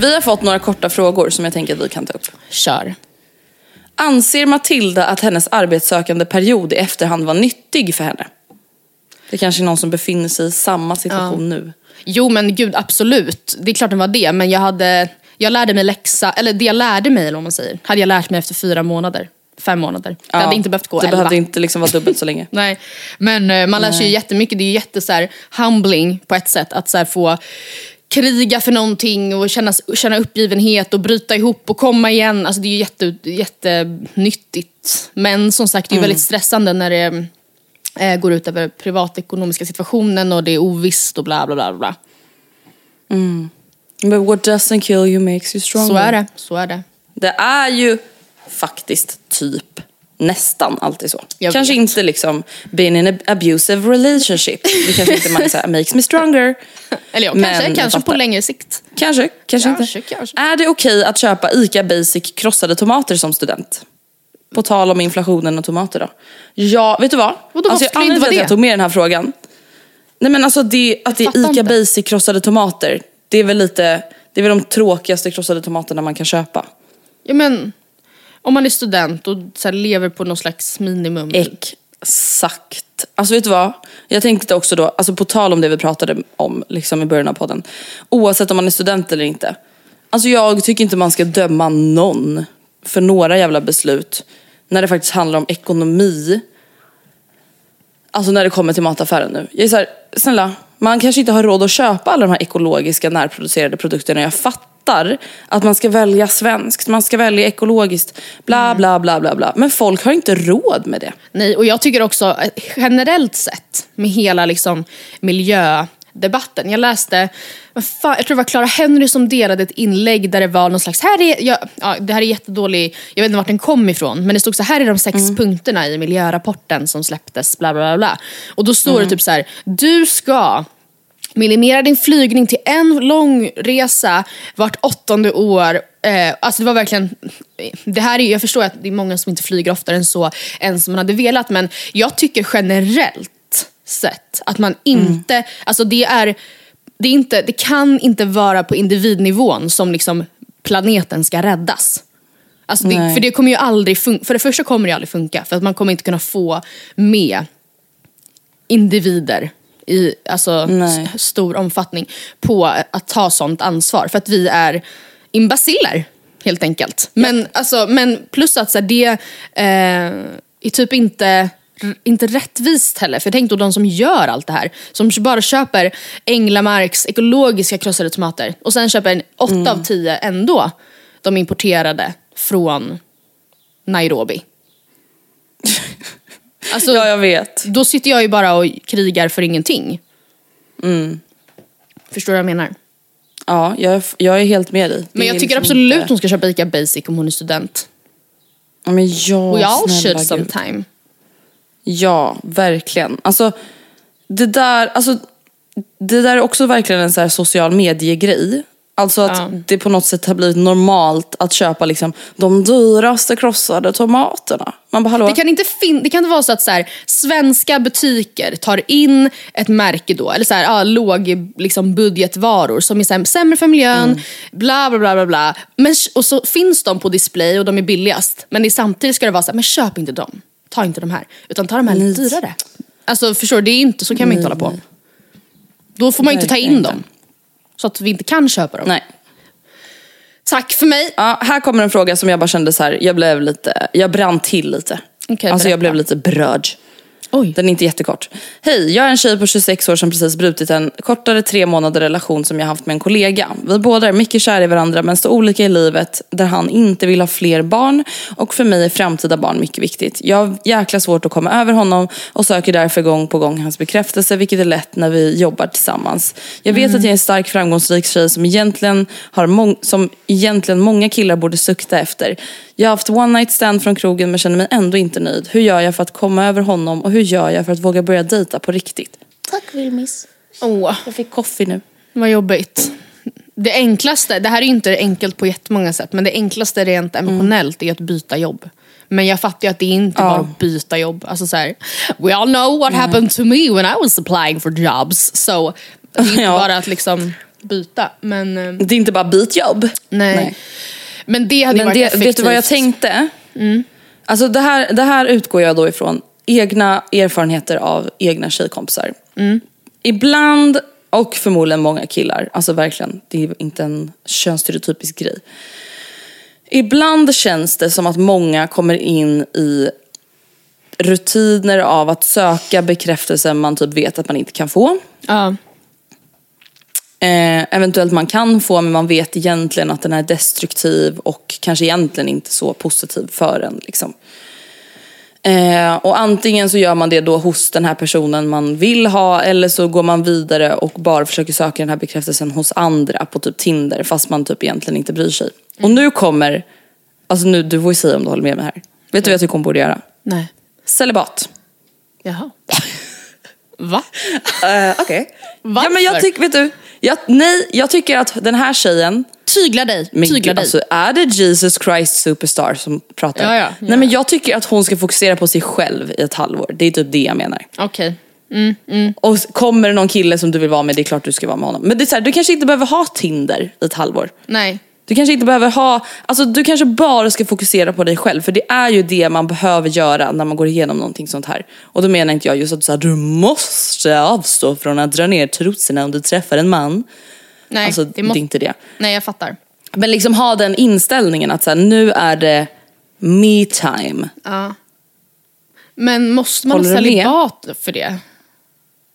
Vi har fått några korta frågor som jag tänker att vi kan ta upp. kör. Anser Matilda att hennes arbetssökande period i efterhand var nyttig för henne? Det kanske är någon som befinner sig i samma situation nu. Jo men gud absolut, det är klart det var det. Men jag hade, jag lärde mig läxa, eller det jag lärde mig eller vad man säger, hade jag lärt mig efter fyra månader. Fem månader. Det hade inte behövt gå Det elva. behövde inte liksom vara dubbelt så länge. Nej, men eh, man lär sig ju jättemycket. Det är ju jätte så här, humbling på ett sätt att så här, få kriga för någonting och känna, känna uppgivenhet och bryta ihop och komma igen. Alltså, det är ju jätte, jättenyttigt. Men som sagt, det är ju väldigt stressande när det eh, går ut över privatekonomiska situationen och det är ovisst och bla bla bla. bla. But what doesn't kill you makes you stronger. Så är det. Så är det. Det är ju faktiskt typ nästan alltid så. Jag kanske vet. inte liksom being in an abusive relationship. Det kanske inte man säger makes me stronger. Eller ja, Men kanske, jag kanske på längre sikt. Kanske, kanske, Kanske, inte. kanske. Är det okej att köpa ICA Basic krossade tomater som student? På tal om inflationen och tomater då. Ja, vet du vad? Vadå, varför jag, anledningen till att jag tog med den här frågan. Nej men alltså det, att det är ICA inte. Basic krossade tomater. Det är väl lite, det är väl de tråkigaste krossade tomaterna man kan köpa. Ja, men, om man är student och så här, lever på någon slags minimum. Exakt. Alltså vet du vad? Jag tänkte också då, alltså på tal om det vi pratade om liksom i början av podden. Oavsett om man är student eller inte. Alltså jag tycker inte man ska döma någon för några jävla beslut. När det faktiskt handlar om ekonomi. Alltså när det kommer till mataffären nu. Jag är så här, snälla, man kanske inte har råd att köpa alla de här ekologiska närproducerade produkterna. Jag fattar att man ska välja svenskt, man ska välja ekologiskt, bla bla bla bla bla. Men folk har inte råd med det. Nej, och jag tycker också eh, generellt sett med hela liksom debatten. Jag läste, fan, jag tror det var Clara Henry som delade ett inlägg där det var någon slags, här är, ja, ja, det här är jättedålig, jag vet inte vart den kom ifrån, men det stod så här är de sex punkterna i miljörapporten som släpptes, bla bla bla. bla. Och då står det typ så här, du ska minimera din flygning till en lång resa vart åttonde år. Eh, alltså det var verkligen, det här är, jag förstår att det är många som inte flyger oftare än så, än som man hade velat, men jag tycker generellt sett att man inte, alltså det är, det, är inte, det kan inte vara på individnivån som liksom planeten ska räddas. Alltså det, för det kommer ju aldrig funka, för det första kommer det aldrig funka, för att man kommer inte kunna få med individer i alltså, Nej. s- stor omfattning på att ta sånt ansvar. För att vi är imbaciller helt enkelt. Men, alltså, men plus att så här, det eh, är typ inte, inte rättvist heller. För tänk då de som gör allt det här. Som bara köper Änglamarks ekologiska krossade tomater. Och sen köper en 8 Mm. av 10 ändå de importerade från Nairobi. Alltså, Ja, jag vet. då sitter jag ju bara och krigar för ingenting. Mm. Förstår du vad jag menar? Ja, jag, jag är helt med dig. Det Men jag tycker liksom absolut inte- hon ska köpa ICA Basic om hon är student. Ja, men ja, all snälla should sometime. Ja, verkligen. Alltså, det där, alltså, det där är också verkligen en så här social medie-grej. Alltså att Ja. det på något sätt har blivit normalt att köpa liksom de dyraste krossade tomaterna. Man bara hallå? Det kan, inte fin- det kan inte vara så att så här, svenska butiker tar in ett märke då, eller så här, ja, låg liksom, budgetvaror som är här, sämre för miljön, Mm. bla bla bla bla bla. Men, och så finns de på display och de är billigast. Men det samtidigt ska det vara så här, men köp inte dem. Ta inte de här. Utan ta de här lite dyrare. Alltså förstår du, det är inte, så kan man inte hålla på. Då får man inte ta in dem. Så att vi inte kan köpa dem. Nej. Tack för mig. Ja, här kommer en fråga som jag bara kände så här, jag blev lite, jag brann till lite. Okej, alltså jag berätta. blev lite berörd. Oj. Den är inte jättekort. Hej, jag är en tjej på 26 år som precis brutit en kortare tre månader relation som jag haft med en kollega. Vi båda är mycket kära i varandra men står olika i livet där han inte vill ha fler barn och för mig är framtida barn mycket viktigt. Jag har jäkla svårt att komma över honom och söker därför gång på gång hans bekräftelse vilket är lätt när vi jobbar tillsammans. Jag vet att jag är en stark framgångsrik tjej som egentligen, har som egentligen många killar borde sukta efter. Jag har haft one night stand från krogen men känner mig ändå inte nöjd. Hur gör jag för att komma över honom och hur gör jag för att våga börja dejta på riktigt? Tack Wilmis. Åh, Jag fick kaffe nu. vad jobbigt. Det enklaste, det här är ju inte enkelt på jättemånga sätt, men det enklaste rent emotionellt är att byta jobb. Men jag fattar ju att det är inte Ja. bara att byta jobb. Alltså så här, we all know what happened to me when I was applying for jobs. Så det är inte Ja. bara att liksom byta. Men eh, Det är inte bara byt jobb. nej. Nej. Men det hade Men varit det, effektivt. vet du vad jag tänkte? Alltså det här, det här utgår jag då ifrån egna erfarenheter av egna tjejkompisar. Ibland, och förmodligen många killar, alltså verkligen, det är inte en könsstereotypisk grej. Ibland känns det som att många kommer in i rutiner av att söka bekräftelse man typ vet att man inte kan få. Ja. Eh, eventuellt man kan få men man vet egentligen att den är destruktiv och kanske egentligen inte så positiv för en. Liksom. Eh, och antingen så gör man det då hos den här personen man vill ha eller så går man vidare och bara försöker söka den här bekräftelsen hos andra på typ Tinder fast man typ egentligen inte bryr sig. Och nu kommer, alltså nu, du får ju säga om du håller med mig här. Vet du vad jag tycker hon borde göra? Nej. Celibat. Jaha. Va? Uh, Okej. Varför? Ja men jag tycker, vet du, jag, nej jag tycker att den här tjejen Tygla dig. Men Tygla gud, dig. alltså, är det Jesus Christ Superstar som pratar? Ja, ja, ja. Nej men jag tycker att hon ska fokusera på sig själv i ett halvår. Det är typ det jag menar. Okej. Och s- kommer det någon kille som du vill vara med, det är klart du ska vara med honom. Men det är så här, du kanske inte behöver ha Tinder i ett halvår. Nej. Du kanske inte behöver ha, alltså du kanske bara ska fokusera på dig själv. För det är ju det man behöver göra när man går igenom någonting sånt här. Och då menar inte jag just att så här, du måste avstå från att dra ner trosorna om du träffar en man. Nej, alltså det det, är inte det. Nej, jag fattar. Men liksom ha den inställningen att så här, nu är det me time. Ja. Men måste man ha Håller celibat för det?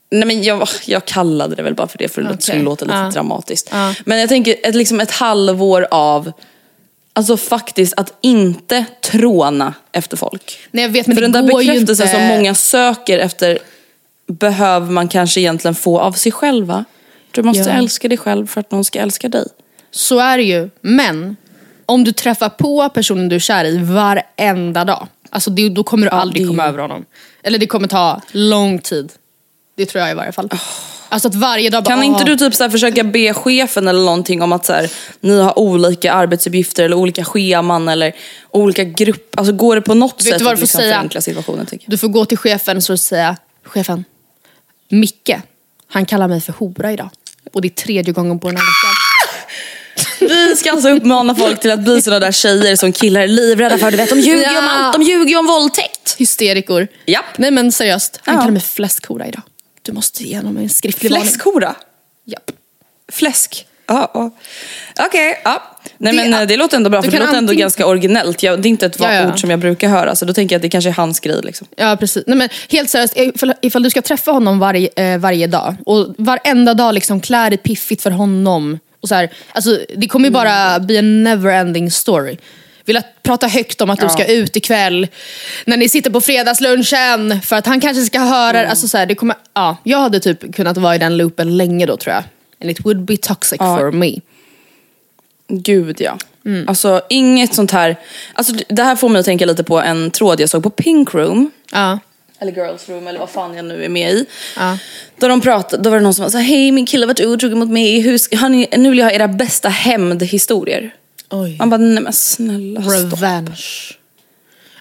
Nej men jag, jag kallade det väl bara för det för att det Okej. skulle låta lite Ja. dramatiskt. Ja. Men jag tänker ett, liksom ett halvår av, alltså faktiskt att inte tråna efter folk. Nej jag vet men för det den där bekräftelsen inte... som många söker efter behöver man kanske egentligen få av sig själva. Du måste Ja. älska dig själv för att någon ska älska dig. Så är det ju. Men om du träffar på personen du är kär i varenda dag. Alltså det, då kommer du aldrig det- komma över honom. Eller det kommer ta lång tid. Det tror jag i varje fall. Alltså att varje dag bara, Kan inte du typ så försöka be chefen eller någonting om att så här, ni har olika arbetsuppgifter eller olika scheman eller olika grupper. Alltså går det på något Vet sätt du vad att du får liksom säga? förenkla situationen tycker jag. Du får gå till chefen och säga, chefen, Micke, han kallar mig för hora idag. Och det är tredje gången på den här veckan. Vi ska alltså uppmana folk till att bli sådana där tjejer som killar är livrädda för. Du vet, de ljuger ju om Ja. allt. De ljuger ju om våldtäkt. Hysterikor. Japp. Nej men seriöst, han Ja. kallar mig fläskhora idag. Du måste ge honom en skriftlig. Fläskhora? Japp. Fläsk? Ja, ja. Okej, ja. Nej Det- men eh, det låter ändå bra för det låter ändå antingen- ganska originellt. Jag, det är inte ett Ja, ja. ord som jag brukar höra så då tänker jag att det kanske är hans grej liksom. Ja precis. Nej, men helt seriöst, ifall, ifall du ska träffa honom varje, eh, varje dag och varenda dag liksom klä dig piffigt för honom. Och så här, alltså, det kommer ju bara bli en never ending story. Vill att prata högt om att du ska ut ikväll när ni sitter på fredagslunchen för att han kanske ska höra. Alltså, så här, det kommer, ja, jag hade typ kunnat vara i den loopen länge då tror jag. And it would be toxic Ja. for me. Gud ja. Mm. Alltså inget sånt här. Alltså, det här får mig att tänka lite på en tråd jag såg på Pink Room. Ja. Eller Girls Room eller vad fan jag nu är med i. Ja. Då, de pratade, då var det någon som var så här, hej min kille har varit otrogen mot mig. Hur, ska- har ni, nu vill jag ha era bästa hämndhistorier. Oj. Man bara, nej men snälla stopp. Revenge.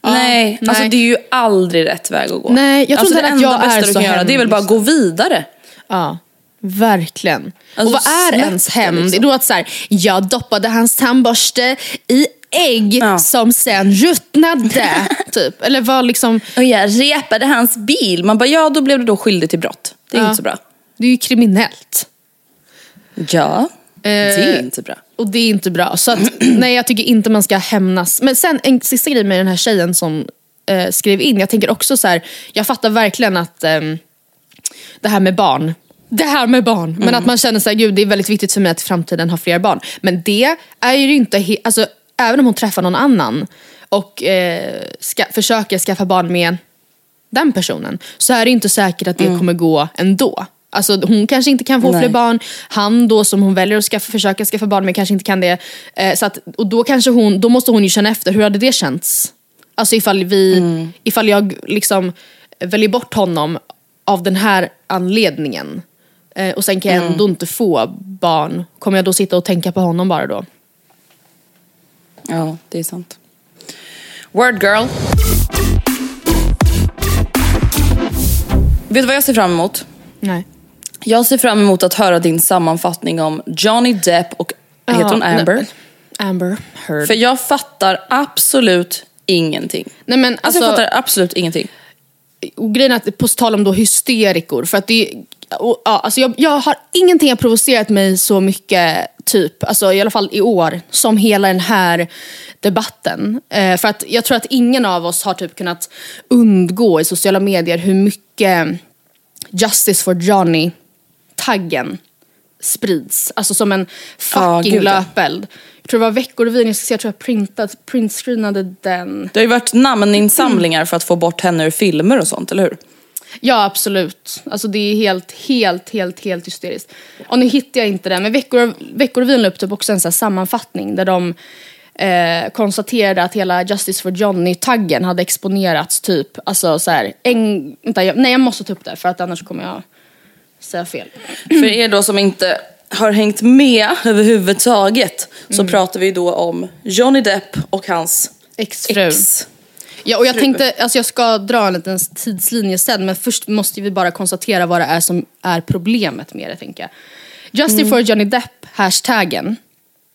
nej, nej. alltså det är ju aldrig rätt väg att gå. Nej, jag tror alltså, inte det att jag är du så kan göra det är väl bara att gå vidare. Ja, verkligen. Alltså, och vad är ens hämnd? liksom. Är det då att så här, jag doppade hans tandborste i ägg Ja. som sen ruttnade? typ. Eller vad liksom... Och jag repade hans bil. Man bara, ja då blev du då skyldig till brott. Det är Ja. inte så bra. Det är ju kriminellt. Ja, det är Eh, inte bra. Och det är inte bra. Så att, nej, jag tycker inte man ska hämnas. Men sen en sista grej med den här tjejen som eh, skrev in. Jag tänker också så här, jag fattar verkligen att ehm, det här med barn. Det här med barn. Men att man känner så här, gud det är väldigt viktigt för mig att i framtiden ha fler barn. Men det är ju inte, he- alltså även om hon träffar någon annan och eh, ska, försöker skaffa barn med den personen så är det inte säkert att det kommer gå ändå. Alltså hon kanske inte kan få Nej. fler barn, han då som hon väljer att skaffa, försöka skaffa barn med kanske inte kan det. Eh, så att, och då, kanske hon, då måste hon ju känna efter, hur hade det känts? Alltså ifall, vi, ifall jag liksom väljer bort honom av den här anledningen eh, och sen kan jag ändå inte få barn, kommer jag då sitta och tänka på honom bara då? Ja, det är sant. Word girl. Vet du vad jag ser fram emot? Nej. Jag ser fram emot att höra din sammanfattning om Johnny Depp och, heter hon Ja, Amber? nej. Amber Heard. För jag fattar absolut ingenting. Nej, men Alltså, jag alltså- fattar absolut ingenting. och grejen är att på tal om då hysterikor, för att det och, ja, alltså jag, jag har ingenting har provocerat mig så mycket, typ, alltså i alla fall i år, som hela den här debatten. Eh, för att jag tror att ingen av oss har typ kunnat undgå i sociala medier hur mycket Justice for Johnny-taggen sprids. Alltså som en fucking ja. löpeld. Jag tror det var Veckorevyn, jag ska se, jag tror jag printat, printscreenade den. Det har ju varit namninsamlingar för att få bort henne ur filmer och sånt, eller hur? Ja absolut. Alltså det är helt, helt, helt, helt hysteriskt. Och nu hittar jag inte den, men Veckor, Veckorevyn la upp typ också en sån här sammanfattning där de eh, konstaterade att hela Justice for Johnny-taggen hade exponerats typ, alltså så här, en, vänta, jag, nej jag måste ta upp det för att annars kommer jag säga fel. För er då som inte har hängt med överhuvudtaget så pratar vi då om Johnny Depp och hans Exfru. ex. Ja, och jag tänkte, alltså jag ska dra en liten tidslinje sen, men först måste vi bara konstatera vad det är som är problemet med det, tänker jag. Justice for Johnny Depp, hashtaggen,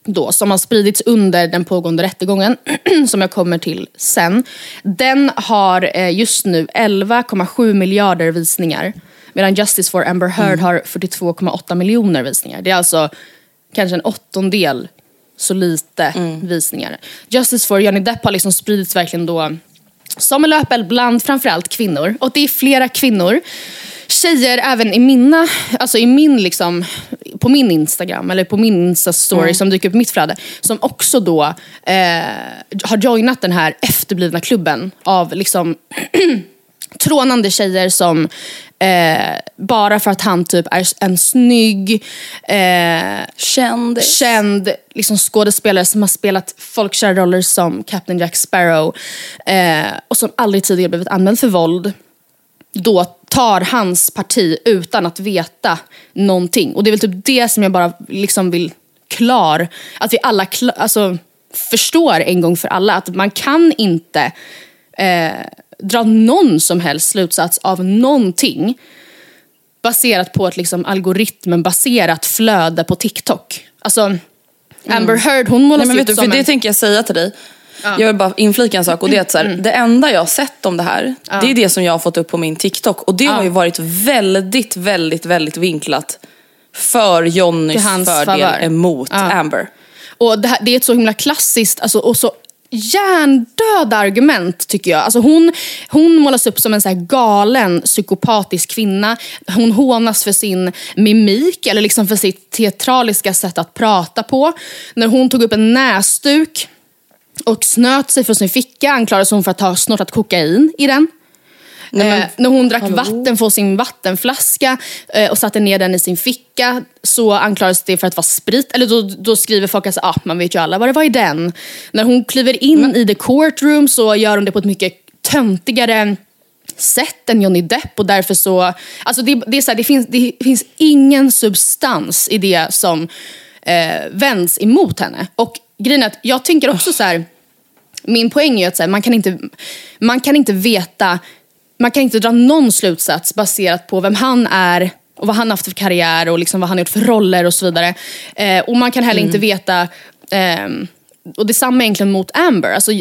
då, som har spridits under den pågående rättegången, som jag kommer till sen. Den har eh, just nu 11,7 miljarder visningar, medan Justice for Amber Heard har 42,8 miljoner visningar. Det är alltså kanske en åttondel så lite visningar. Justice for Johnny Depp har liksom spridits verkligen då som en löpeld bland framförallt kvinnor. Och det är flera kvinnor, tjejer även i mina, alltså i min liksom, på min Instagram eller på min Insta-story som dyker upp i mitt flöde. Som också då eh, har joinat den här efterblivna klubben av liksom trånande tjejer som eh, bara för att han typ är en snygg, eh, känd, känd liksom skådespelare som har spelat folkkära roller som Captain Jack Sparrow eh, och som aldrig tidigare blivit anmäld för våld då tar hans parti utan att veta någonting. Och det är väl typ det som jag bara liksom vill klar, att vi alla klar, alltså, förstår en gång för alla att man kan inte eh, dra någon som helst slutsats av någonting baserat på ett liksom algoritmenbaserat flöde på TikTok. Alltså, Amber Heard hon målas Nej, men ut du, som för en... Det tänker jag säga till dig. Jag vill bara inflika en sak och det är att så här, Mm. det enda jag har sett om det här, det är det som jag har fått upp på min TikTok. Och det har ju varit väldigt, väldigt, väldigt vinklat för Johnnys fördel favör. emot Ja. Amber. Och det, här, det är ett så himla klassiskt alltså, och så hjärndöda argument tycker jag. Alltså hon, hon målas upp som en så här galen psykopatisk kvinna. Hon hånas för sin mimik eller liksom för sitt teatraliska sätt att prata på. När hon tog upp en näsduk och snöt sig för sin ficka anklagades hon för att ha snortat kokain i den eh, när hon drack vatten från sin vattenflaska eh, och satte ner den i sin ficka så anklagades det för att vara sprit. Eller då, då skriver folk att ah, man vet ju alla vad det var i den. När hon kliver in i the courtroom så gör hon det på ett mycket töntigare sätt än Johnny Depp och därför så... Alltså det, det, är så här, det, finns, det finns ingen substans i det som eh, vänds emot henne. Och grejen är att jag tänker också så här... Min poäng är att så här, man, kan inte, man kan inte veta, man kan inte dra någon slutsats baserat på vem han är och vad han haft för karriär och liksom vad han har gjort för roller och så vidare. Eh, och man kan heller inte veta ehm, och detsamma egentligen mot Amber. Alltså,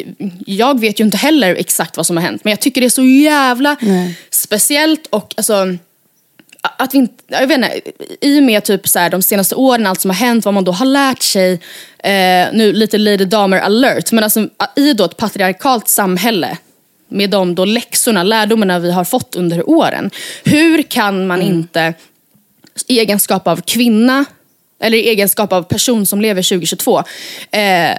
jag vet ju inte heller exakt vad som har hänt men jag tycker det är så jävla speciellt och alltså att vi inte, jag vet inte, i och med typ så här, de senaste åren, allt som har hänt, vad man då har lärt sig, eh, nu lite Lady Damer alert, men alltså i då ett patriarkalt samhälle med de då läxorna, lärdomarna vi har fått under åren. Hur kan man inte i egenskap av kvinna, eller i egenskap av person som lever 2022, eh,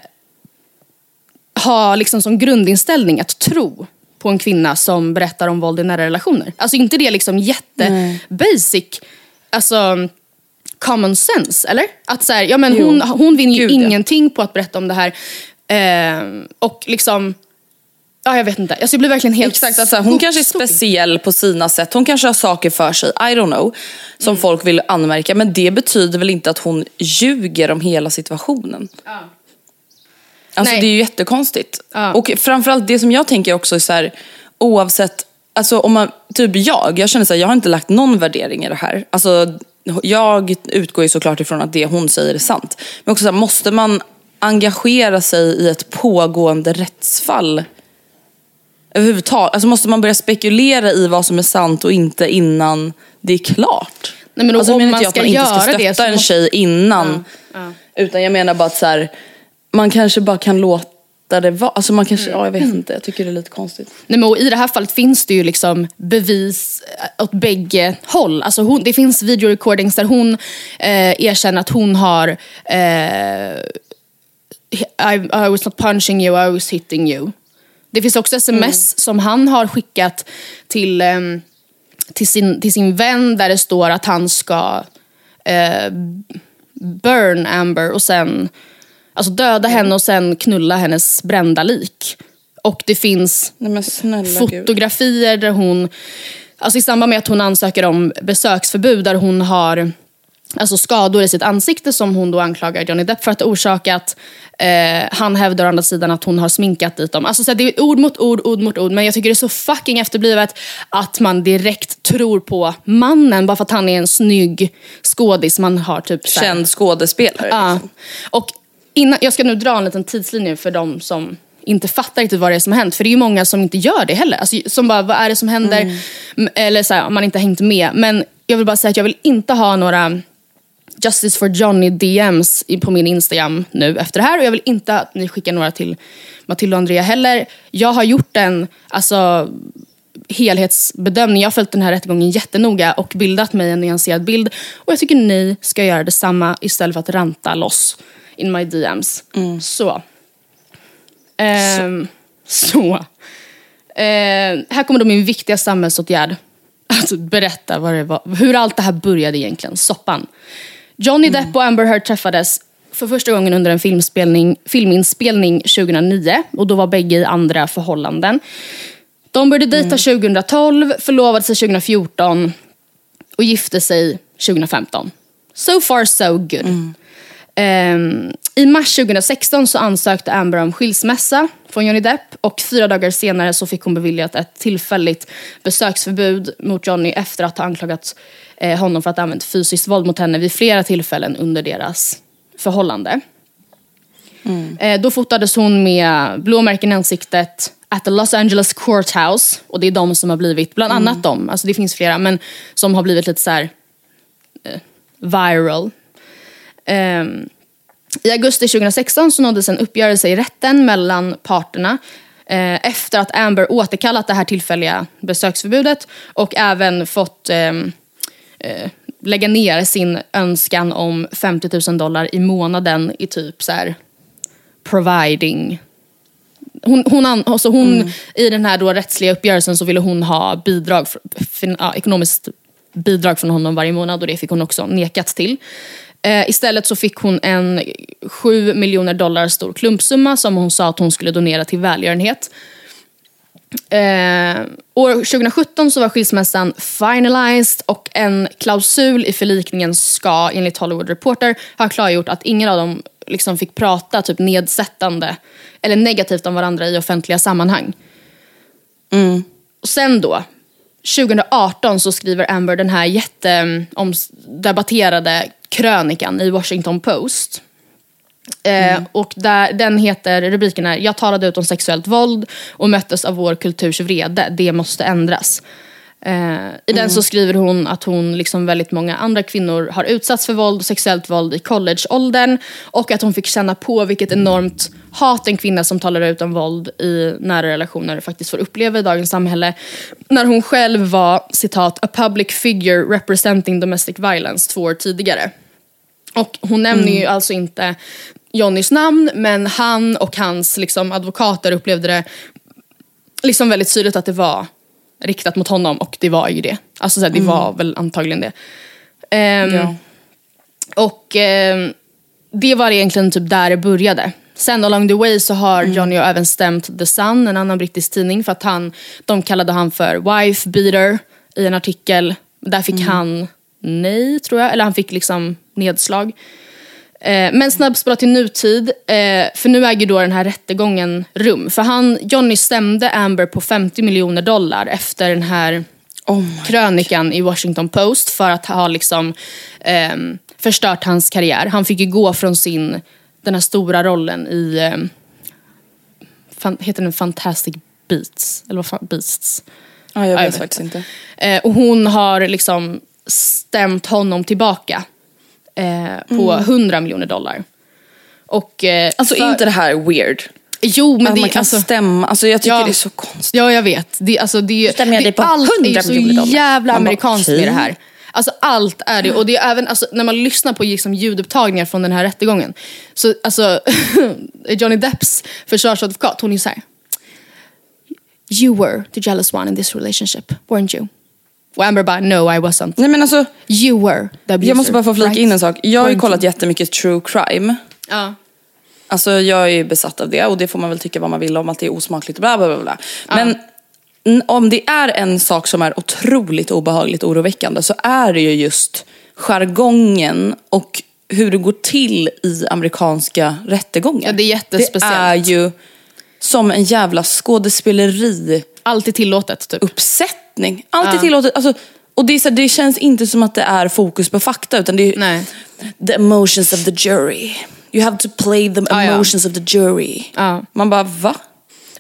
ha liksom som grundinställning att tro på en kvinna som berättar om våld i nära relationer. Alltså inte det liksom jätte basic, alltså common sense, eller? Att så här, ja men hon, hon vinner ju Gud, ja. ingenting på att berätta om det här. Eh, och liksom, ja jag vet inte. Alltså jag blir verkligen helt... Exakt, alltså, hon kanske är speciell på sina sätt. Hon kanske har saker för sig, I don't know, som Mm. folk vill anmärka. Men det betyder väl inte att hon ljuger om hela situationen. Alltså Nej. det är ju jättekonstigt. Ja. Och framförallt det som jag tänker också är så här, oavsett, alltså om man, typ jag, jag känner så här, jag har inte lagt någon värdering i det här. Alltså jag utgår ju såklart ifrån att det hon säger är sant. Men också så här, måste man engagera sig i ett pågående rättsfall överhuvudtaget? Alltså måste man börja spekulera i vad som är sant och inte innan det är klart? Nej, men alltså, om menar man inte jag att man inte ska stötta det så en måste- tjej innan. Utan jag menar bara att så här, man kanske bara kan låta det vara. Alltså man kanske, Mm. ja jag vet inte, jag tycker det är lite konstigt. Nej, men I det här fallet finns det ju liksom bevis eh, åt bägge håll. Alltså hon, det finns videorecordings där hon eh, erkänner att hon har eh, I, I was not punching you, I was hitting you. Det finns också sms som han har skickat till, ehm, till, sin, till sin vän där det står att han ska eh, burn Amber och sen alltså döda henne och sen knulla hennes brända lik. Och det finns Nej snälla gud. fotografier där hon, alltså i samband med att hon ansöker om besöksförbud där hon har alltså skador i sitt ansikte som hon då anklagar Johnny Depp för att ha orsakat. Eh, han hävdar å andra sidan att hon har sminkat dit dem. Alltså, så det är ord mot ord, ord mot ord. Men jag tycker det är så fucking efterblivet att man direkt tror på mannen bara för att han är en snygg skådis. Man har typ så här- Känd skådespelare. Ja. Liksom. Och innan, jag ska nu dra en liten tidslinje för de som inte fattar riktigt vad det är som har hänt. För det är ju många som inte gör det heller. Alltså, som bara, vad är det som händer? M- Eller så här, man inte hängt med. Men jag vill bara säga att jag vill inte ha några Justice for Johnny DMs på min Instagram nu efter det här. Och jag vill inte att ni skickar några till Matilda och Andrea heller. Jag har gjort en alltså, helhetsbedömning. Jag har följt den här rättegången jättenoga och bildat mig en nyanserad bild. Och jag tycker ni ska göra detsamma istället för att ranta loss in my DMs. Så. Ehm, så. Eh, här kommer då min viktiga samhällsåtgärd. Alltså berätta vad det var, hur allt det här började egentligen, soppan. Johnny Depp och Amber Heard träffades för första gången under en filmspelning, filminspelning 2009 och då var bägge i andra förhållanden. De började dejta 2012, förlovade sig 2014 och gifte sig 2015. So far so good. Ehm, I mars 2016 så ansökte Amber om skilsmässa från Johnny Depp och fyra dagar senare så fick hon beviljat ett tillfälligt besöksförbud mot Johnny efter att ha anklagat eh, honom för att ha använt fysiskt våld mot henne vid flera tillfällen under deras förhållande. Eh, då fotades hon med blåmärken i ansiktet at the Los Angeles Courthouse. Och det är de som har blivit, bland annat de, alltså det finns flera, men som har blivit lite så här eh, viral. Ehm, I augusti 2016 så nåddes en uppgörelse i rätten mellan parterna eh, efter att Amber återkallat det här tillfälliga besöksförbudet och även fått ehm, eh, lägga ner sin önskan om 50 000 dollar i månaden i typ så här providing hon, hon, alltså hon, I den här då rättsliga uppgörelsen så ville hon ha bidrag, fin, ja, ekonomiskt bidrag från honom varje månad och det fick hon också nekats till. Eh, istället så fick hon en 7 miljoner dollar stor klumpsumma som hon sa att hon skulle donera till välgörenhet. Eh, år 2017 så var skilsmässan finalized och en klausul i förlikningen ska enligt Hollywood Reporter ha klargjort att ingen av dem liksom fick prata typ nedsättande eller negativt om varandra i offentliga sammanhang. Och sen då, 2018 så skriver Amber den här jättedebatterade krönikan i Washington Post. Eh, och där, den heter, rubriken är “Jag talade ut om sexuellt våld och möttes av vår kulturs vrede. Det måste ändras”. Eh, I den så skriver hon att hon, liksom väldigt många andra kvinnor, har utsatts för våld och sexuellt våld i collegeåldern. Och att hon fick känna på vilket enormt hat en kvinna som talar ut om våld i nära relationer faktiskt får uppleva i dagens samhälle. När hon själv var, citat, “a public figure representing domestic violence” två år tidigare. Och hon nämner ju alltså inte Johnnys namn, men han och hans liksom, advokater upplevde det liksom väldigt tydligt att det var riktat mot honom och det var ju det. Alltså så här, det var väl antagligen det. Ehm, Ja. Och ehm, det var egentligen typ där det började. Sen along the way så har Johnny även stämt The Sun, en annan brittisk tidning, för att han, de kallade han för wife beater i en artikel. Där fick han nej, tror jag. Eller han fick liksom nedslag. Eh, men snabbspola till nutid, eh, för nu äger då den här rättegången rum. För han, Johnny stämde Amber på 50 miljoner dollar efter den här krönikan i Washington Post för att ha liksom, ehm, förstört hans karriär. Han fick ju gå från sin, den här stora rollen i, ehm, fan, heter den Fantastic Beats? Eller vad fan, Beasts? Ja, jag Ja, vet jag faktiskt inte. Eh, och hon har liksom stämt honom tillbaka eh, på 100 miljoner dollar. Och, eh, Mm. Alltså för- är inte det här weird? Jo men att det man kan alltså, stämma, alltså jag tycker Ja. det är så konstigt. Ja jag vet. Det, alltså, det, Stämmer jag det, dig på allt är 100 ju miljoner så dollar? jävla Man bara, amerikanskt okej. med det här. Alltså allt är det. Och det är även alltså, när man lyssnar på liksom, ljudupptagningar från den här rättegången. Så alltså Johnny Depps försvarsadvokat, hon är så här. You were the jealous one in this relationship, weren't you? Och Amber bara, no I wasn't. Nej men alltså, You were the abuser. jag måste bara få flika right? in en sak. Jag har ju kollat jättemycket true crime. Ja. Alltså jag är ju besatt av det och det får man väl tycka vad man vill om att det är osmakligt och bla bla bla. bla. Men om det är en sak som är otroligt obehagligt oroväckande så är det ju just jargongen och hur det går till i amerikanska rättegångar. Ja, det är jättespeciellt. Det är ju som en jävla skådespeleri Allt är tillåtet typ. Uppsättning. Allt är tillåtet. Alltså, och det, är så, det känns inte som att det är fokus på fakta utan det är Nej. the emotions of the jury. You have to play the Ja, ja. emotions of the jury. Ja. Man bara va?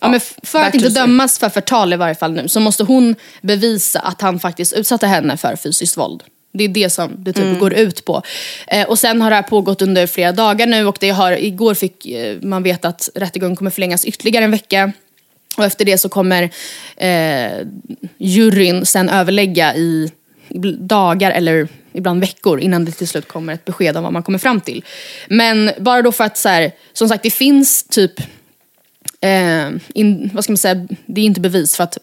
Ja, men för att inte dömas för förtal i varje fall nu så måste hon bevisa att han faktiskt utsatte henne för fysiskt våld. Det är det som det typ går ut på. Eh, och sen har det här pågått under flera dagar nu och det har, igår fick eh, man veta att rättegången kommer förlängas ytterligare en vecka. Och efter det så kommer eh, juryn sen överlägga i dagar eller ibland veckor innan det till slut kommer ett besked om vad man kommer fram till. Men bara då för att så här, som sagt det finns typ eh, in, vad ska man säga, det är inte bevis för att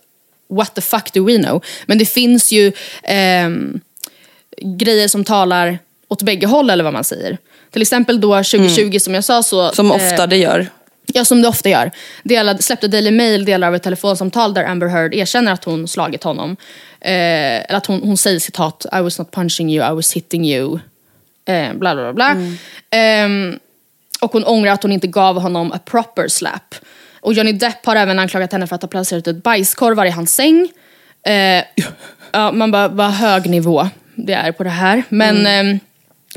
what the fuck do we know? Men det finns ju eh, grejer som talar åt bägge håll eller vad man säger. Till exempel då 2020 mm. som jag sa så... Som ofta eh, det gör. Ja, som det ofta gör. Delade, släppte Daily Mail delar av ett telefonsamtal där Amber Heard erkänner att hon slagit honom. Eh, eller att hon, hon säger citat I was not punching you, I was hitting you. Eh, bla bla bla. Mm. Eh, och hon ångrar att hon inte gav honom a proper slap. Och Johnny Depp har även anklagat henne för att ha placerat ut bajskorvar i hans säng. Eh, ja, man bara, vad hög nivå det är på det här. Men, mm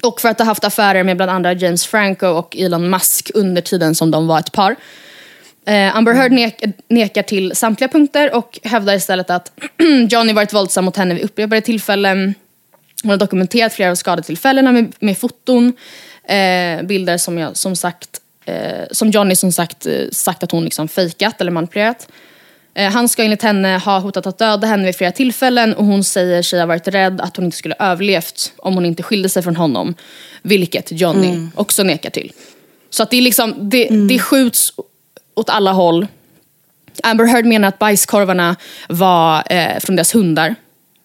och för att ha haft affärer med bland andra James Franco och Elon Musk under tiden som de var ett par. Eh, Amber Heard nek nekar till samtliga punkter och hävdar istället att Johnny varit våldsam mot henne vid upprepade tillfällen. Hon har dokumenterat flera av skadetillfällena med, med foton, eh, bilder som jag som sagt eh, som Johnny som sagt eh, sagt att hon liksom fejkat eller manipulerat. Eh, han ska enligt henne ha hotat att döda henne vid flera tillfällen och hon säger sig ha varit rädd att hon inte skulle överlevt om hon inte skilde sig från honom. Vilket Johnny mm. också nekar till. Så att det, är liksom, det, mm. det skjuts åt alla håll. Amber Heard menar att bajskorvarna var eh, från deras hundar.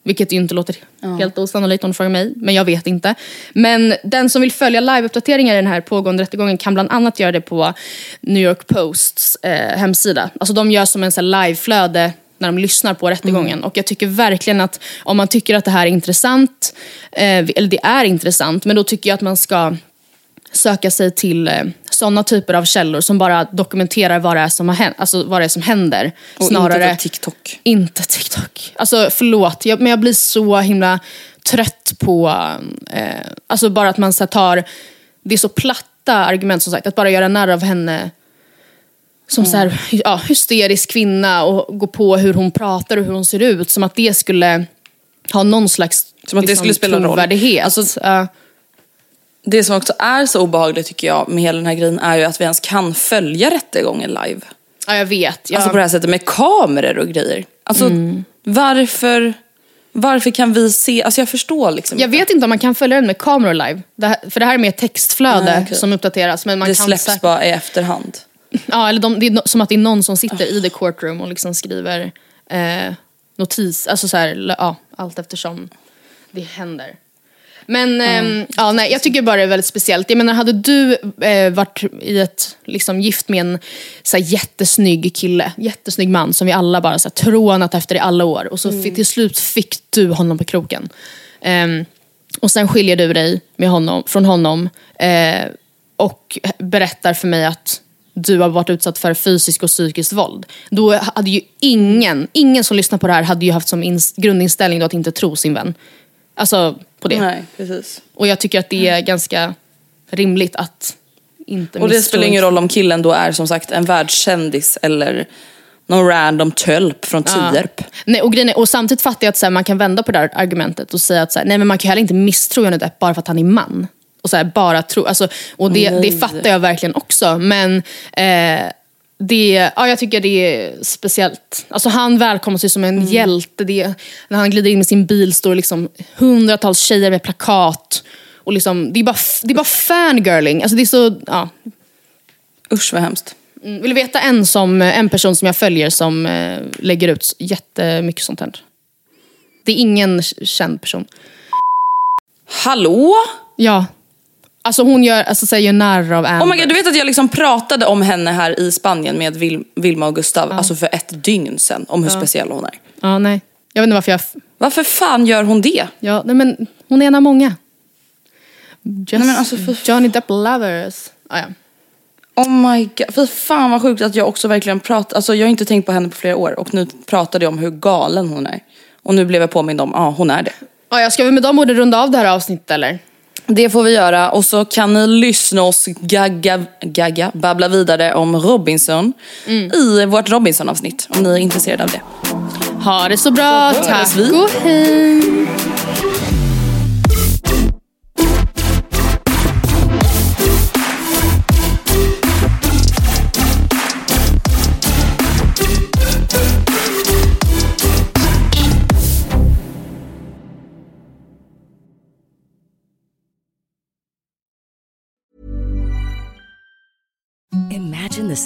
Vilket ju inte låter ja. helt osannolikt om du frågar mig. Men jag vet inte. Men den som vill följa liveuppdateringar i den här pågående rättegången kan bland annat göra det på New York Posts eh, hemsida. Alltså de gör som en liveflöde när de lyssnar på rättegången. Mm. Och jag tycker verkligen att om man tycker att det här är intressant, eh, eller det är intressant, men då tycker jag att man ska söka sig till eh, sådana typer av källor som bara dokumenterar vad det är som, har hänt, alltså vad det är som händer. Och snarare, inte TikTok. Inte TikTok. Alltså förlåt, jag, men jag blir så himla trött på eh, alltså bara att man så tar, det är så platta argument som sagt, att bara göra narr av henne som mm. så här, ja, hysterisk kvinna och gå på hur hon pratar och hur hon ser ut. Som att det skulle ha någon slags Som att det liksom, skulle spela roll. Alltså, uh, det som också är så obehagligt tycker jag med hela den här grejen är ju att vi ens kan följa rättegången live. Ja jag vet. Jag... Alltså på det här sättet med kameror och grejer. Alltså mm. varför, varför kan vi se, alltså jag förstår liksom Jag inte. vet inte om man kan följa den med kameror live. Det här, för det här är mer textflöde Nej, okay. som uppdateras. Men man det kan släpps säkert... bara i efterhand. Ja eller de, det är som att det är någon som sitter oh. i the courtroom och liksom skriver eh, notis, alltså så här, ja, allt eftersom det händer. Men mm. eh, ja, nej, jag tycker bara det är väldigt speciellt. Jag menar, hade du eh, varit i ett, liksom, gift med en så här, jättesnygg kille, jättesnygg man som vi alla bara så här, trånat efter i alla år och så mm. till slut fick du honom på kroken. Eh, och sen skiljer du dig med honom, från honom eh, och berättar för mig att du har varit utsatt för fysiskt och psykiskt våld. Då hade ju ingen, ingen som lyssnar på det här hade ju haft som grundinställning att inte tro sin vän. Alltså på det. Nej, precis. Och jag tycker att det är ganska rimligt att inte Och det spelar ingen roll om killen då är som sagt en världskändis eller någon random tölp från Tierp. Ja. Nej, och, grejen är, och samtidigt fattar jag att så här, man kan vända på det här argumentet och säga att så här, nej, men man kan heller inte misstro Johnny Depp bara för att han är man. Och så här, bara tro, alltså, och det, det fattar jag verkligen också. Men eh, det, ja, jag tycker det är speciellt. Alltså han välkomnas ju som en mm. hjälte. Det, när han glider in med sin bil står liksom hundratals tjejer med plakat. Och liksom, det, är bara, det är bara fangirling. Alltså det är så, ja. Usch vad hemskt. Mm, vill du veta en, som, en person som jag följer som eh, lägger ut jättemycket sånt här? Det är ingen känd person. Hallå? Ja. Alltså hon gör, alltså, säger narr av Amber. Oh my God, du vet att jag liksom pratade om henne här i Spanien med Vil Vilma och Gustav, ja. alltså för ett dygn sedan, om hur ja. speciell hon är. Ja, nej. Jag vet inte varför jag... Varför fan gör hon det? Ja, nej men hon är en av många. Just nej, men alltså, för... Johnny Depp lovers. Ah, ja. Oh my god, för fan vad sjukt att jag också verkligen pratar, alltså jag har inte tänkt på henne på flera år och nu pratade jag om hur galen hon är. Och nu blev jag påmind om, ja ah, hon är det. Ah, ja, ska vi med de orden runda av det här avsnittet eller? Det får vi göra och så kan ni lyssna oss gagga, gagga babbla vidare om Robinson mm. i vårt Robinson-avsnitt om ni är intresserade av det. Ha det så bra, så tack och hej! The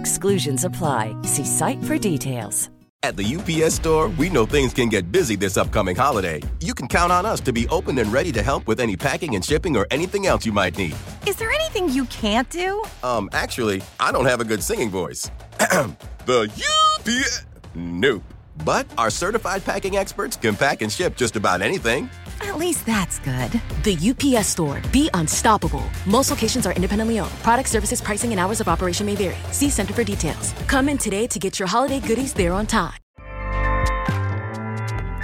Exclusions apply. See site for details. At the UPS store, we know things can get busy this upcoming holiday. You can count on us to be open and ready to help with any packing and shipping or anything else you might need. Is there anything you can't do? Um, actually, I don't have a good singing voice. the UPS. Nope. But our certified packing experts can pack and ship just about anything. At least that's good. The UPS store. Be unstoppable. Most locations are independently owned. Product services, pricing, and hours of operation may vary. See Center for details. Come in today to get your holiday goodies there on time.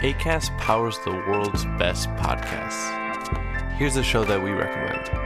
ACAST powers the world's best podcasts. Here's a show that we recommend.